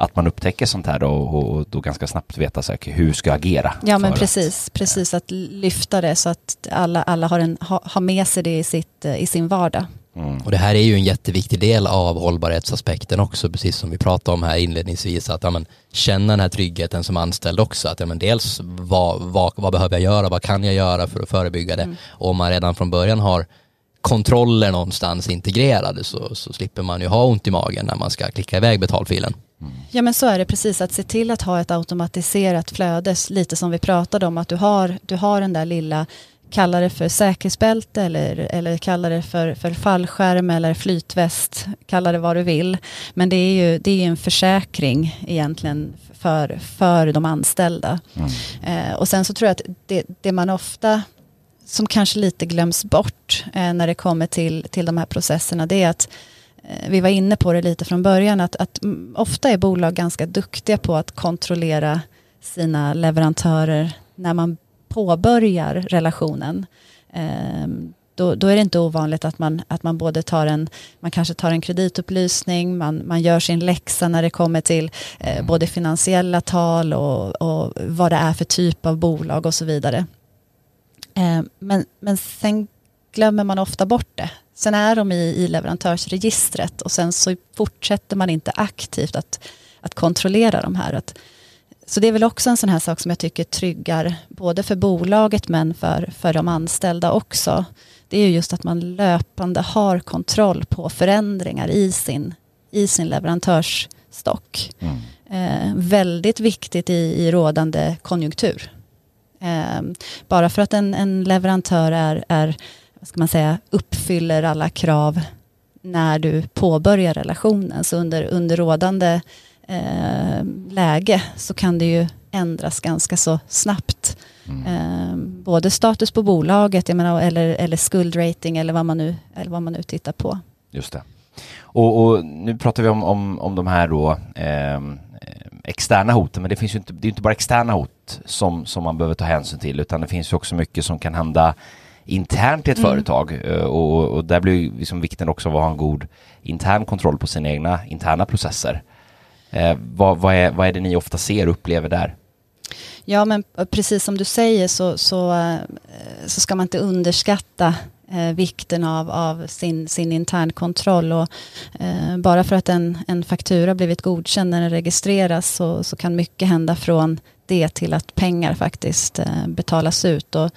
att man upptäcker sånt här då och, och då ganska snabbt veta så här, hur ska jag agera. Ja men precis, precis att lyfta det så att alla, alla har, en, ha, har med sig det i, sitt, eh, i sin vardag. Mm. Och det här är ju en jätteviktig del av hållbarhetsaspekten också, precis som vi pratade om här inledningsvis, att ja, men, känna den här tryggheten som anställd också. Att ja, men, dels vad, vad, vad behöver jag göra, vad kan jag göra för att förebygga det? Och om man redan från början har kontroller någonstans integrerade så, så slipper man ju ha ont i magen när man ska klicka iväg betalfilen. Ja men så är det precis, att se till att ha ett automatiserat flöde, lite som vi pratade om, att du har, du har den där lilla, kalla det för säkerhetsbälte eller, eller kalla det för, för fallskärm eller flytväst, kalla det vad du vill. Men det är ju det är en försäkring egentligen för, för de anställda. Mm. Eh, och sen så tror jag att det, det man ofta som kanske lite glöms bort eh, när det kommer till, till de här processerna, det är att eh, vi var inne på det lite från början, att, att mm, ofta är bolag ganska duktiga på att kontrollera sina leverantörer när man påbörjar relationen. Eh, då, då är det inte ovanligt att man, att man både tar en, man kanske tar en kreditupplysning, man, man gör sin läxa när det kommer till eh, både finansiella tal och, och vad det är för typ av bolag och så vidare. Eh, men, men sen glömmer man ofta bort det. Sen är de i, i leverantörsregistret och sen så fortsätter man inte aktivt att, att kontrollera de här. Att, så det är väl också en sån här sak som jag tycker tryggar både för bolaget men för, för de anställda också. Det är ju just att man löpande har kontroll på förändringar i sin, i sin leverantörsstock. Mm. Eh, väldigt viktigt i, i rådande konjunktur. Eh, bara för att en, en leverantör är, är, vad ska man säga, uppfyller alla krav när du påbörjar relationen, så under, under rådande eh, läge så kan det ju ändras ganska så snabbt. Mm. Eh, både status på bolaget menar, eller, eller skuldrating eller vad, man nu, eller vad man nu tittar på. Just det. Och, och nu pratar vi om, om, om de här då eh, externa hoten, men det finns ju inte, det är inte bara externa hot som, som man behöver ta hänsyn till, utan det finns ju också mycket som kan hända internt i ett mm. företag eh, och, och där blir liksom vikten också av att ha en god intern kontroll på sina egna interna processer. Eh, vad, vad, är, vad är det ni ofta ser och upplever där? Ja, men precis som du säger så, så, eh, så ska man inte underskatta eh, vikten av, av sin, sin internkontroll. Och, eh, bara för att en, en faktura blivit godkänd när den registreras så, så kan mycket hända från det till att pengar faktiskt eh, betalas ut. Och,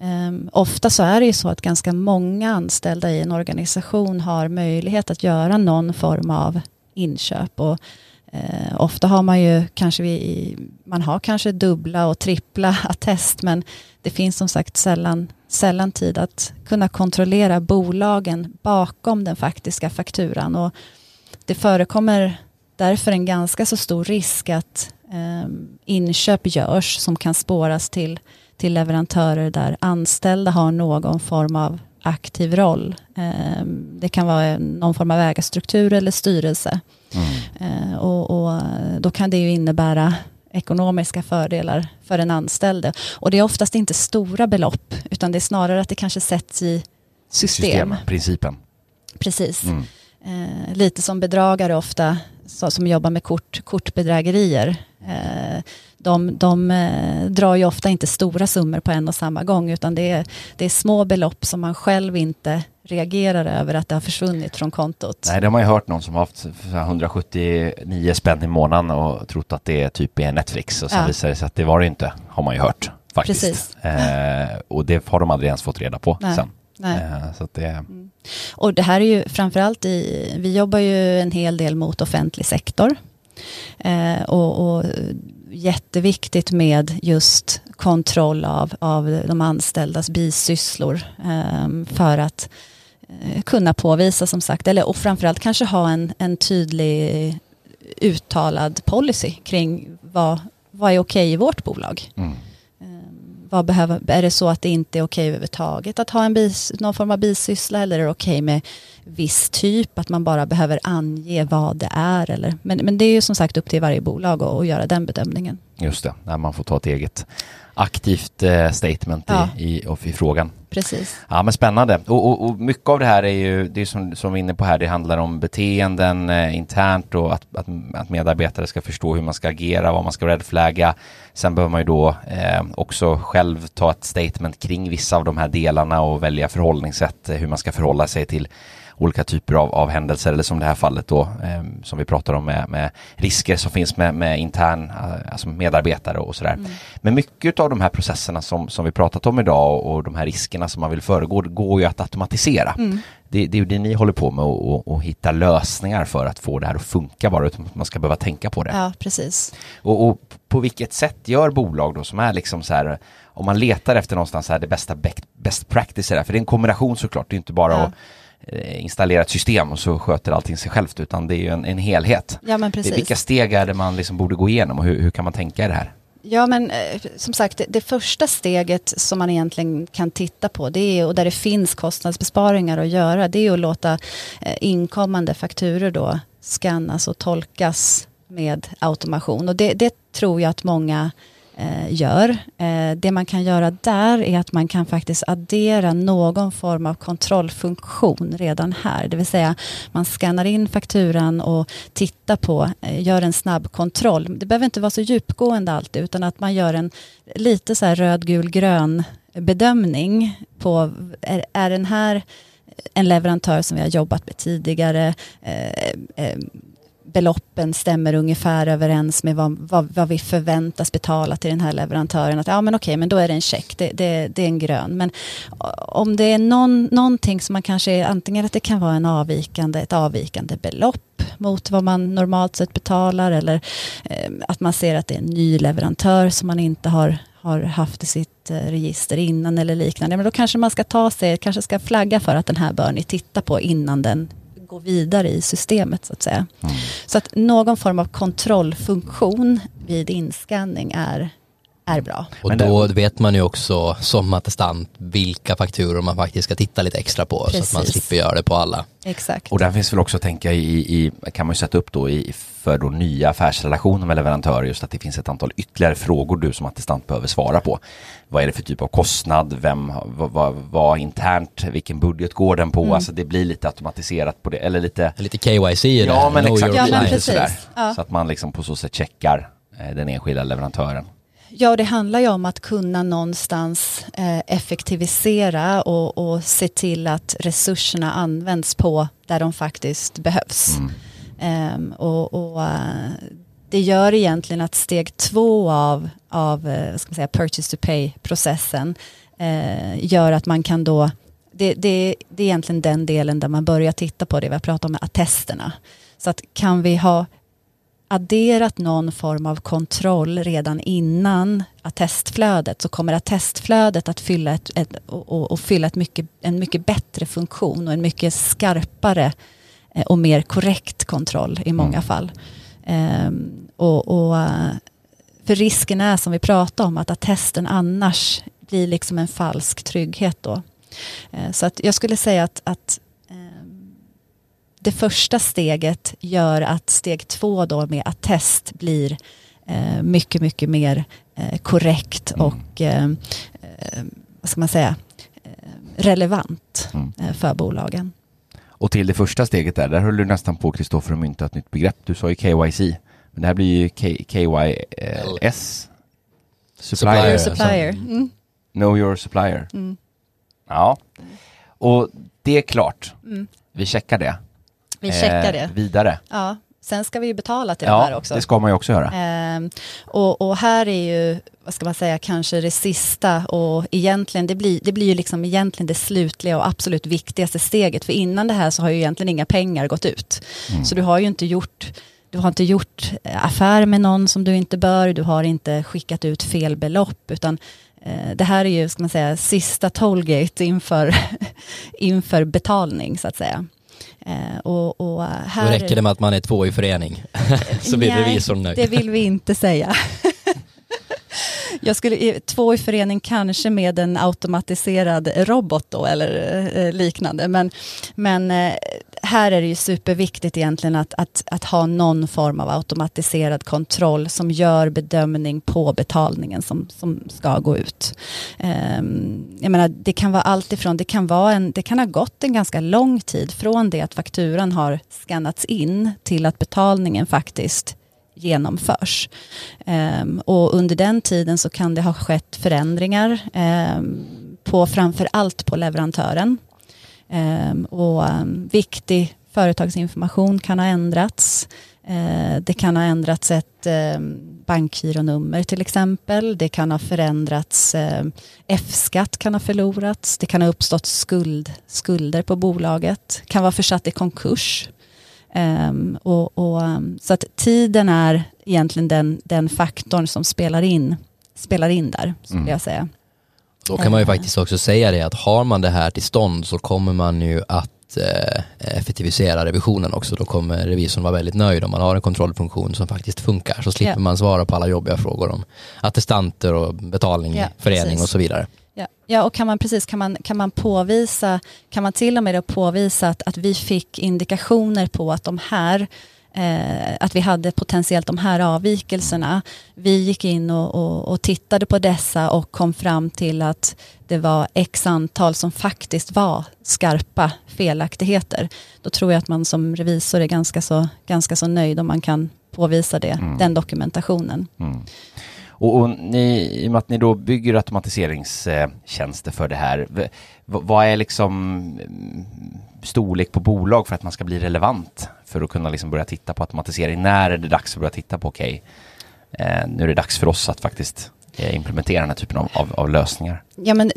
ehm, ofta så är det ju så att ganska många anställda i en organisation har möjlighet att göra någon form av inköp. Och, Eh, ofta har man ju kanske, vi, man har kanske dubbla och trippla attest, men det finns som sagt sällan, sällan tid att kunna kontrollera bolagen bakom den faktiska fakturan. Och det förekommer därför en ganska så stor risk att eh, inköp görs som kan spåras till, till leverantörer där anställda har någon form av aktiv roll. Eh, det kan vara någon form av ägarstruktur eller styrelse. Mm. Och, och, då kan det ju innebära ekonomiska fördelar för den anställde. Och det är oftast inte stora belopp, utan det är snarare att det kanske sätts i system. system principen. Precis. Mm. Eh, lite som bedragare ofta, så, som jobbar med kort, kortbedrägerier. Eh, de, de eh, drar ju ofta inte stora summor på en och samma gång, utan det är, det är små belopp som man själv inte reagerar över att det har försvunnit från kontot. Nej, det har man ju hört någon som har haft 179 spänn i månaden och trott att det är typ är Netflix och sen ja. visar det sig att det var det inte, har man ju hört faktiskt. Precis. Eh, och det har de aldrig ens fått reda på Nej. sen. Eh, så det... Mm. Och det här är ju framförallt i, vi jobbar ju en hel del mot offentlig sektor. Eh, och, och jätteviktigt med just kontroll av, av de anställdas bisysslor eh, för att eh, kunna påvisa som sagt, eller och framförallt kanske ha en, en tydlig uttalad policy kring vad, vad är okej i vårt bolag. Mm. Vad behöver, är det så att det inte är okej överhuvudtaget att ha en bis, någon form av bisyssla eller är det okej med viss typ, att man bara behöver ange vad det är. Eller, men, men det är ju som sagt upp till varje bolag att göra den bedömningen. Just det, när man får ta ett eget aktivt eh, statement ja. i, i, i, frågan. Precis. Ja men spännande. Och, och, och, mycket av det här är ju, det är som, som vi är inne på här, det handlar om beteenden eh, internt och att, att, att, medarbetare ska förstå hur man ska agera, vad man ska redflagga. Sen behöver man ju då eh, också själv ta ett statement kring vissa av de här delarna och välja förhållningssätt, eh, hur man ska förhålla sig till olika typer av, av händelser eller som det här fallet då eh, som vi pratar om med, med risker som finns med, med intern, eh, alltså medarbetare och sådär. Mm. Men mycket av de här processerna som, som vi pratat om idag och, och de här riskerna som man vill föregå går ju att automatisera. Mm. Det, det, är ju det ni håller på med och, och, hitta lösningar för att få det här att funka bara utan att man ska behöva tänka på det. Ja, precis. Och, och på vilket sätt gör bolag då som är liksom så här om man letar efter någonstans här det bästa best practice är det, för det är en kombination såklart, det är inte bara ja. att installera ett system och så sköter allting sig självt utan det är ju en, en helhet. Ja, men precis. Vilka steg är det man liksom borde gå igenom och hur, hur kan man tänka i det här? Ja men eh, som sagt det, det, första steget som man egentligen kan titta på det är, och där det finns kostnadsbesparingar att göra det är att låta eh, inkommande fakturer då skannas och tolkas med automation och det, det tror jag att många eh, Eh, gör. Eh, det man kan göra där är att man kan faktiskt addera någon form av kontrollfunktion redan här. Det vill säga man skannar in fakturan och tittar på, eh, gör en snabb kontroll. Det behöver inte vara så djupgående alltid utan att man gör en lite så här röd, gul, grön bedömning på, är, är den här en leverantör som vi har jobbat med tidigare? Eh, eh, beloppen stämmer ungefär överens med vad, vad, vad, vi förväntas betala till den här leverantören. Att, ja men okej, men då är det en check, det, det, det är en grön. Men om det är någon, någonting som man kanske är, antingen att det kan vara en avvikande, ett avvikande belopp mot vad man normalt sett betalar eller eh, att man ser att det är en ny leverantör som man inte har har haft i sitt eh, register innan eller liknande. Men då kanske man ska ta sig, kanske ska flagga för att den här bör ni titta på innan den gå vidare i systemet så att säga. Mm. Så att någon form av kontrollfunktion vid inskanning är är bra. Och Men då det- vet man ju också som attestant vilka fakturor man faktiskt ska titta lite extra på så att man Precis. slipper göra det på alla. Exakt. Och där finns väl också att tänka i, i kan man ju sätta upp då i, för då nya affärsrelationer med leverantörer just att det finns ett antal ytterligare frågor du som attestant behöver svara på. Vad är det för typ av kostnad? Vem, vad, vad, vad internt? Vilken budget går den på? Mm. Alltså det blir lite automatiserat på det, eller lite Lite KYC i det. Ja men exakt, Ja, men precis. sådär. Ja. Så att man liksom på så sätt checkar eh, den enskilda leverantören. Ja, det handlar ju om att kunna någonstans eh, effektivisera och, och se till att resurserna används på där de faktiskt behövs. Mm. Ehm, och och eh, det gör egentligen att steg två av, av eh, ska man säga, purchase to pay-processen eh, gör att man kan då det, det, det är egentligen den delen där man börjar titta på det vi har pratat om med attesterna. Så att kan vi ha adderat någon form av kontroll redan innan attestflödet så kommer attestflödet att fylla, ett, ett, och, och, fylla ett mycket, en mycket bättre funktion och en mycket skarpare eh, och mer korrekt kontroll i många Mm. fall. Ehm, och, och, för risken är som vi pratade om att attesten annars blir liksom en falsk trygghet då. Eh, så att jag skulle säga att, att det första steget gör att steg två då med attest blir eh, mycket, mycket mer eh, korrekt Mm. och eh, eh, vad ska man säga, eh, relevant Mm. eh, för bolagen. Och till det första steget där, där höll du nästan på Kristoffer att mynta ett nytt begrepp. Du sa ju KYC, men det här blir ju K- KYS. Supplier. Supplier. Supplier. Mm. Know your supplier. Mm. Ja, och det är klart. Mm. Vi checkar det. Vi checkar Eh, det. Vidare. Ja. Sen ska vi ju betala till de här Ja, också. det ska man ju också göra. Ehm, och, och här är ju, vad ska man säga, kanske det sista och egentligen, det blir, det blir ju liksom egentligen det slutliga och absolut viktigaste steget. För innan det här så har ju egentligen inga pengar gått ut. Mm. Så du har ju inte gjort du har inte gjort eh, affär med någon som du inte bör, du har inte skickat ut fel belopp, utan eh, det här är ju, ska man säga, sista tollgate inför, inför betalning, så att säga. Eh, och, och här... Då räcker det med att man är två i förening. så blir Nej, revisorn nöjd. Det vill vi inte säga. Jag skulle, två i förening kanske med en automatiserad robot då eller eh, liknande. Men, men eh, här är det ju superviktigt egentligen att, att, att ha någon form av automatiserad kontroll som gör bedömning på betalningen som, som ska gå ut. Um, jag menar, det kan vara allt ifrån, det kan, vara en, det kan ha gått en ganska lång tid från det att fakturan har skannats in till att betalningen faktiskt genomförs. Um, och under den tiden så kan det ha skett förändringar um, på framför allt på leverantören. Ehm, och um, viktig företagsinformation kan ha ändrats. Eh, det kan ha ändrats ett eh, bankgironummer till exempel. Det kan ha förändrats, F-skatt kan ha förlorats. Det kan ha uppstått skuld, skulder på bolaget. Kan vara försatt i konkurs. Ehm, och, och, så att tiden är egentligen den, den faktorn som spelar in, spelar in där, skulle Mm. jag säga. Då kan man ju faktiskt också säga det att har man det här till stånd så kommer man ju att eh, effektivisera revisionen också. Då kommer revisorn vara väldigt nöjd om man har en kontrollfunktion som faktiskt funkar. Så slipper Ja. man svara på alla jobbiga frågor om attestanter och betalning, Ja, förening precis. och så vidare. Ja, ja och kan man precis, kan man, kan man påvisa, kan man till och med påvisa att, att vi fick indikationer på att de här Eh, att vi hade potentiellt de här avvikelserna. Vi gick in och, och, och tittade på dessa och kom fram till att det var x antal som faktiskt var skarpa felaktigheter. Då tror jag att man som revisor är ganska så, ganska så nöjd om man kan påvisa det, Mm. den dokumentationen. Mm. Och, och ni, i och med att ni då bygger automatiseringstjänster för det här, vad är liksom mm, storlek på bolag för att man ska bli relevant för att kunna liksom börja titta på automatisering? När är det dags att börja titta på, okej, eh, nu är det dags för oss att faktiskt eh, implementera den här typen av, av, av lösningar? Ja, men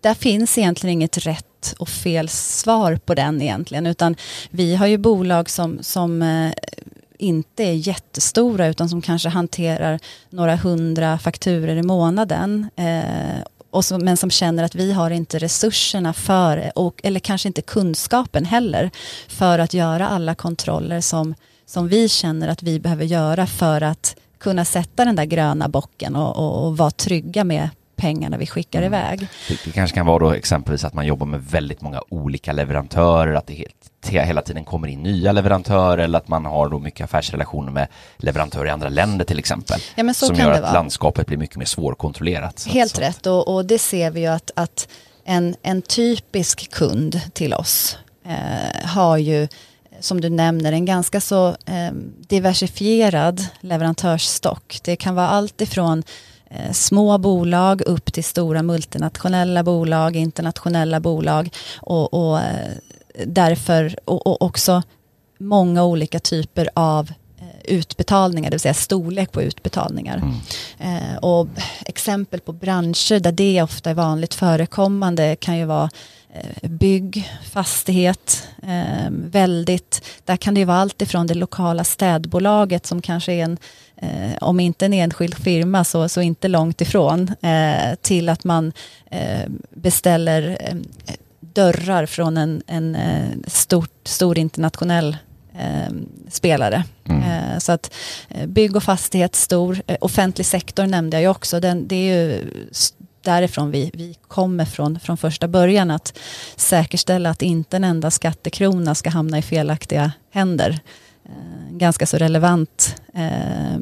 där finns egentligen inget rätt och fel svar på den egentligen, utan vi har ju bolag som, som eh, inte är jättestora, utan som kanske hanterar några hundra fakturer i månaden. Eh, och som, men som känner att vi har inte resurserna för, och, eller kanske inte kunskapen heller, för att göra alla kontroller som, som vi känner att vi behöver göra för att kunna sätta den där gröna bocken och, och, och vara trygga med pengarna vi skickar Mm. iväg. Det, det kanske kan vara då exempelvis att man jobbar med väldigt många olika leverantörer, att det helt, hela tiden kommer in nya leverantörer eller att man har då mycket affärsrelationer med leverantörer i andra länder till exempel. Ja, men så som kan gör det att vara. landskapet blir mycket mer svårkontrollerat. Helt så- rätt och, och det ser vi ju att, att en, en typisk kund till oss eh, har ju som du nämner en ganska så eh, diversifierad leverantörsstock. Det kan vara allt ifrån eh, små bolag upp till stora multinationella bolag, internationella bolag och, och eh, därför och, och också många olika typer av eh, utbetalningar, det vill säga storlek på utbetalningar. Mm. Eh, och exempel på branscher där det ofta är vanligt förekommande kan ju vara eh, bygg, fastighet, eh, väldigt, där kan det ju vara allt ifrån det lokala städbolaget som kanske är en, eh, om inte en enskild firma så, så inte långt ifrån, eh, till att man beställer dörrar från en, en eh, stort, stor internationell eh, spelare. Mm. Eh, Så att eh, bygg och fastighet stor, Eh, offentlig sektor nämnde jag ju också, Den, det är ju därifrån vi, vi kommer från, från första början att säkerställa att inte en enda skattekrona ska hamna i felaktiga händer. Ganska så relevant eh,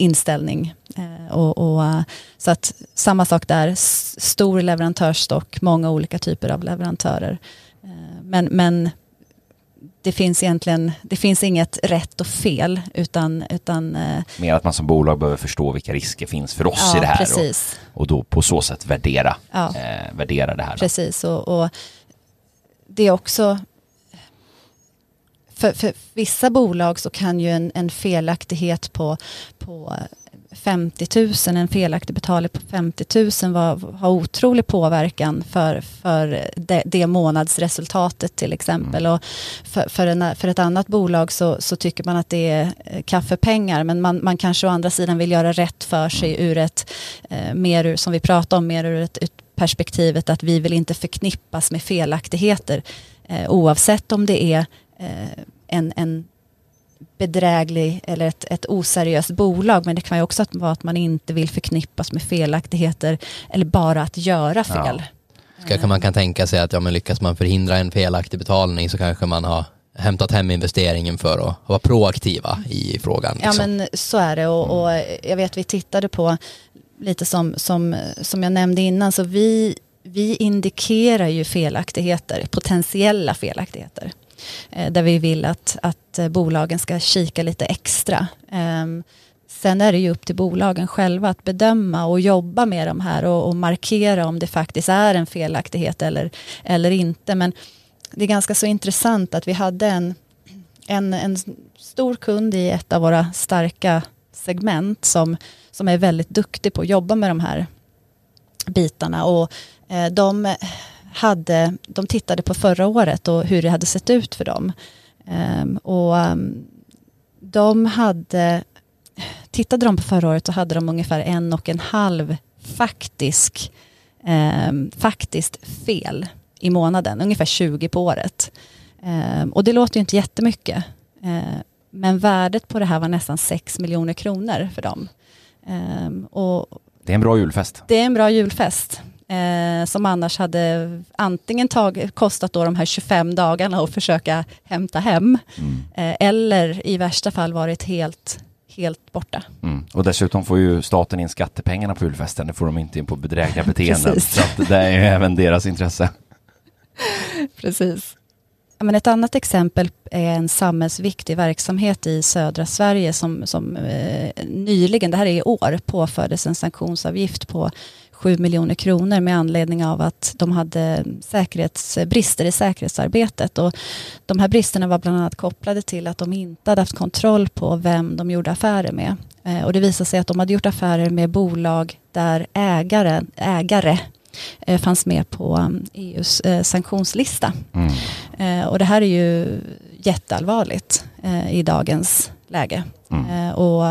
inställning. Eh, och, och, så att samma sak där, stor leverantörsstock, många olika typer av leverantörer. Eh, Men, men det finns egentligen, det finns inget rätt och fel utan, utan eh, Mer att man som bolag behöver förstå vilka risker finns för oss ja, i det här och, och då på så sätt värdera, Ja. eh, värdera det här. Då. Precis, och, och det är också... För, för vissa bolag så kan ju en, en felaktighet på, på 50 000, en felaktig betalning på 50 000 var, ha otrolig påverkan för, för det, det månadsresultatet till exempel. Och för, för, en, för ett annat bolag så, så tycker man att det är eh, kaffepengar men man, man kanske å andra sidan vill göra rätt för sig ur ett, eh, mer som vi pratade om, mer ur ett, ett perspektivet att vi vill inte förknippas med felaktigheter eh, oavsett om det är en, en bedräglig eller ett, ett oseriöst bolag men det kan ju också vara att man inte vill förknippas med felaktigheter eller bara att göra fel. Kanske man kan tänka sig att ja, men lyckas man förhindra en felaktig betalning så kanske man har hämtat hem investeringen för att vara proaktiva i frågan. Ja liksom. men så är det och, och jag vet vi tittade på lite som, som, som jag nämnde innan så vi, vi indikerar ju felaktigheter, potentiella felaktigheter. Eh, där vi vill att, att eh, bolagen ska kika lite extra. Ehm, sen är det ju upp till bolagen själva att bedöma och jobba med de här och, och markera om det faktiskt är en felaktighet eller, eller inte. Men det är ganska så intressant att vi hade en, en, en stor kund i ett av våra starka segment som, som är väldigt duktig på att jobba med de här bitarna. Och eh, de, hade, de tittade på förra året och hur det hade sett ut för dem. Ehm, och ehm, de hade, tittade de på förra året så hade de ungefär en och en halv faktisk, ehm, faktiskt fel i månaden, ungefär 20 på året. Och det låter ju inte jättemycket. Ehm, men värdet på det här var nästan 6 miljoner kronor för dem. Och Det är en bra julfest. det är en bra julfest. Eh, som annars hade antingen tag, kostat då de här 25 dagarna att försöka hämta hem. Mm. Eh, eller i värsta fall varit helt, helt borta. Mm. Och dessutom får ju staten in skattepengarna på julfesten, det får de inte in på bedrägliga beteenden. Så det är ju även deras intresse. Precis. Men ett annat exempel är en samhällsviktig verksamhet i södra Sverige som, som eh, nyligen, det här är i år, påfördes en sanktionsavgift på 7 miljoner kronor med anledning av att de hade säkerhetsbrister i säkerhetsarbetet. Och de här bristerna var bland annat kopplade till att de inte hade haft kontroll på vem de gjorde affärer med. Eh, och det visade sig att de hade gjort affärer med bolag där ägare, ägare eh, fanns med på um, EUs eh, sanktionslista. Mm. Och det här är ju jätteallvarligt i dagens läge. Mm. Och, Och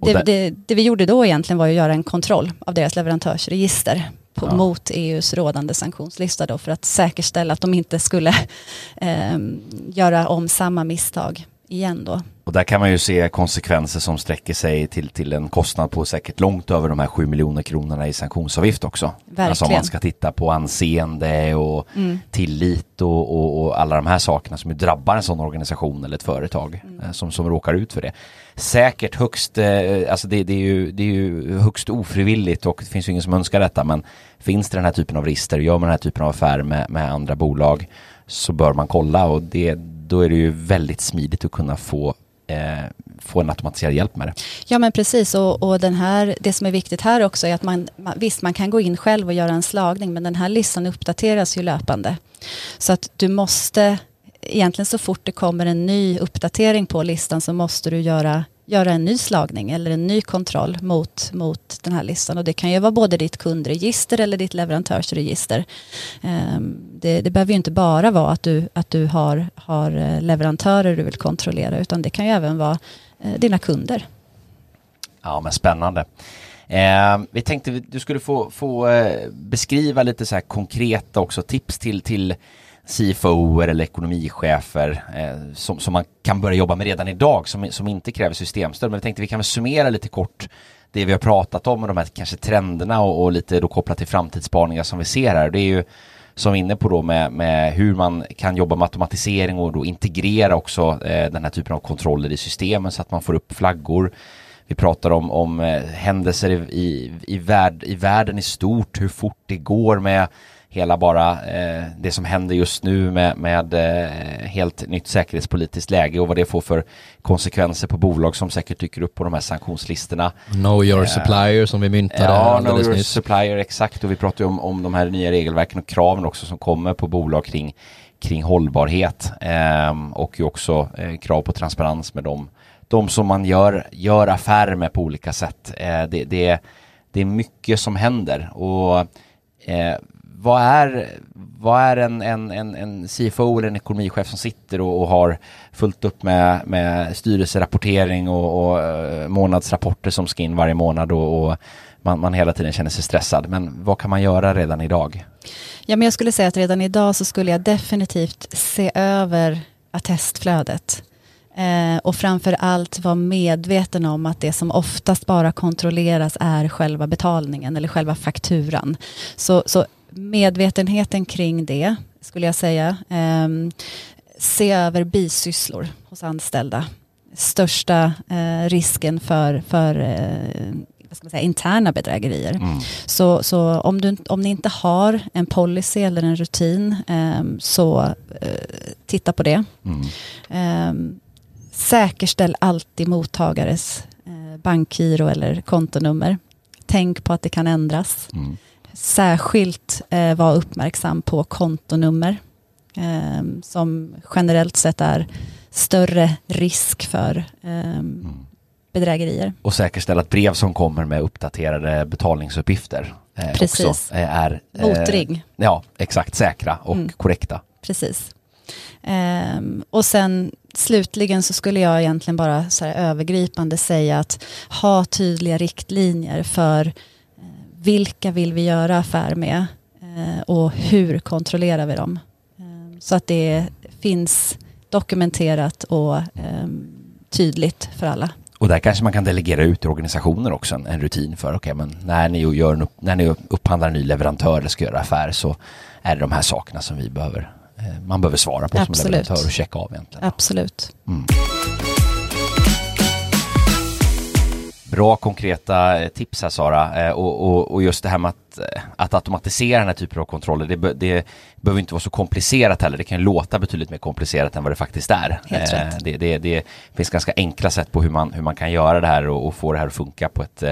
det, där- det, det vi gjorde då egentligen var att göra en kontroll av deras leverantörsregister på, Ja. mot EUs rådande sanktionslista då för att säkerställa att de inte skulle ehm, göra om samma misstag igen då. Och där kan man ju se konsekvenser som sträcker sig till, till en kostnad på säkert långt över de här 7 miljoner kronorna i sanktionsavgift också. Verkligen. Alltså om man ska titta på anseende och Mm. tillit och, och, och alla de här sakerna som drabbar en sån organisation eller ett företag eh, som, som råkar ut för det. Säkert högst, eh, alltså det, det, är ju, det är ju högst ofrivilligt och det finns ju ingen som önskar detta men finns det den här typen av rister, gör man den här typen av affär med, med andra bolag så bör man kolla och det, då är det ju väldigt smidigt att kunna få eh, få en automatiserad hjälp med det. Ja men precis och, och den här, det som är viktigt här också är att man, man, visst man kan gå in själv och göra en slagning men den här listan uppdateras ju löpande. Så att du måste, egentligen så fort det kommer en ny uppdatering på listan så måste du göra, göra en ny slagning eller en ny kontroll mot, mot den här listan. Och det kan ju vara både ditt kundregister eller ditt leverantörsregister. Ehm, det, det behöver ju inte bara vara att du, att du har, har eh, leverantörer du vill kontrollera utan det kan ju även vara eh, dina kunder. Ja men spännande. Eh, vi tänkte att du skulle få, få eh, beskriva lite så här konkreta också tips till, till CFO eller ekonomichefer eh, som, som man kan börja jobba med redan idag som, som inte kräver systemstöd. Men vi tänkte vi kan väl summera lite kort det vi har pratat om och de här kanske trenderna och, och lite då kopplat till framtidsspaningar som vi ser här. Det är ju som vi är inne på då med, med hur man kan jobba med automatisering och då integrera också eh, den här typen av kontroller i systemen så att man får upp flaggor. Vi pratar om, om eh, händelser i, i, i, värld, i världen i stort, hur fort det går med hela bara eh, det som händer just nu med, med eh, helt nytt säkerhetspolitiskt läge och vad det får för konsekvenser på bolag som säkert dyker upp på de här sanktionslistorna. Know your supplier som vi myntade Ja, know your nyss. supplier, exakt. Och vi pratar ju om, om de här nya regelverken och kraven också som kommer på bolag kring, kring hållbarhet ehm, och ju också eh, krav på transparens med dem, de som man gör, gör affärer med på olika sätt. Eh, det, det, det är mycket som händer och eh, vad är, vad är en, en, en, en CFO eller en ekonomichef som sitter och, och har fullt upp med, med styrelserapportering och, och eh, månadsrapporter som ska in varje månad och, och man, man hela tiden känner sig stressad. Men vad kan man göra redan idag? Ja, men jag skulle säga att redan idag så skulle jag definitivt se över attestflödet. Eh, och framför allt vara medveten om att det som oftast bara kontrolleras är själva betalningen eller själva fakturan. Så, så medvetenheten kring det skulle jag säga. Eh, se över bisysslor hos anställda. Största eh, risken för, för eh, säga, interna bedrägerier. Mm. Så, så om, du, om ni inte har en policy eller en rutin ehm, så eh, titta på det. Mm. Ehm, säkerställ alltid mottagares eh, bankgiro eller kontonummer. Tänk på att det kan ändras. Mm. Särskilt eh, var uppmärksam på kontonummer ehm, som generellt sett är större risk för ehm, bedrägerier. Och säkerställa att brev som kommer med uppdaterade betalningsuppgifter eh, Precis. också eh, är eh, Motring. Ja, exakt säkra och Mm. korrekta. Precis. Ehm, och sen slutligen så skulle jag egentligen bara så övergripande säga att ha tydliga riktlinjer för eh, vilka vill vi göra affär med eh, och hur kontrollerar vi dem. Ehm, så att det finns dokumenterat och ehm, tydligt för alla. Och där kanske man kan delegera ut i organisationer också en, en rutin för, okej men när ni, gör när ni upphandlar en ny leverantör eller ska göra affär så är det de här sakerna som vi behöver, eh, man behöver svara på som Absolut. leverantör och checka av egentligen. Absolut. Mm. Bra konkreta eh, tips här Sara Eh, och, och, och just det här med att, eh, att automatisera den här typen av kontroller det, be- det behöver inte vara så komplicerat heller. Det kan ju låta betydligt mer komplicerat än vad det faktiskt är. Helt rätt. Det, det, det finns ganska enkla sätt på hur man, hur man kan göra det här och, och få det här att funka på ett,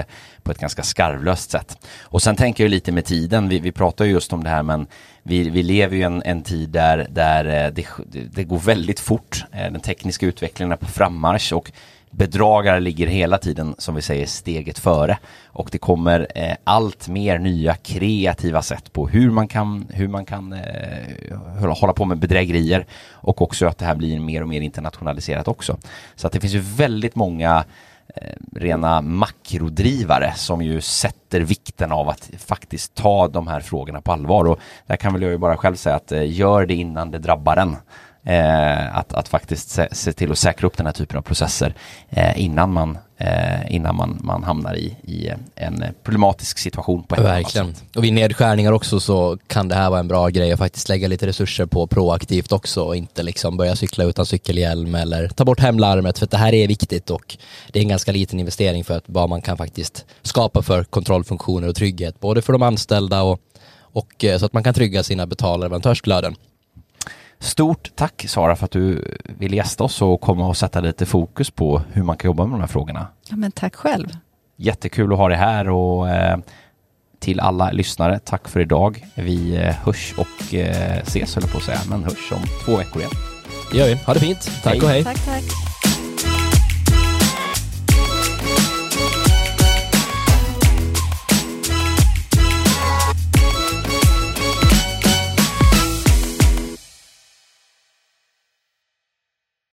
på ett ganska skarvlöst sätt. Och sen tänker jag lite med tiden, vi, vi pratar ju just om det här men vi, vi lever ju en, en tid där, där det, det går väldigt fort. Den tekniska utvecklingen är på frammarsch och bedragare ligger hela tiden, som vi säger, steget före. Och det kommer eh, allt mer nya kreativa sätt på hur man kan, hur man kan eh, hålla- på med bedrägerier och också att det här blir mer och mer internationaliserat också. Så att det finns ju väldigt många eh, rena makrodrivare som ju sätter vikten av att faktiskt ta de här frågorna på allvar och där kan väl jag ju bara själv säga att eh, gör det innan det drabbar en eh, att, att faktiskt se, se, till att säkra upp den här typen av processer eh, innan man eh, innan man, man hamnar i, i en problematisk situation på ett Verkligen. Och vid nedskärningar också så kan det här vara en bra grej att faktiskt lägga lite resurser på proaktivt också och inte liksom börja cykla utan cykelhjälm eller ta bort hemlarmet för att det här är viktigt och det är en ganska liten investering för att vad man kan faktiskt skapa för kontrollfunktioner och trygghet både för de anställda och, och eh, så att man kan trygga sina betal och leverantörsflöden. Stort tack Sara för att du ville gästa oss och komma och sätta lite fokus på hur man kan jobba med de här frågorna. Ja, men tack själv. Jättekul att ha dig här och eh, till alla lyssnare, tack för idag. Vi eh, hörs och eh, ses höll jag på att säga, men hörs om två veckor igen. Det gör vi. Ha det fint. Tack hej. och hej. Tack, tack.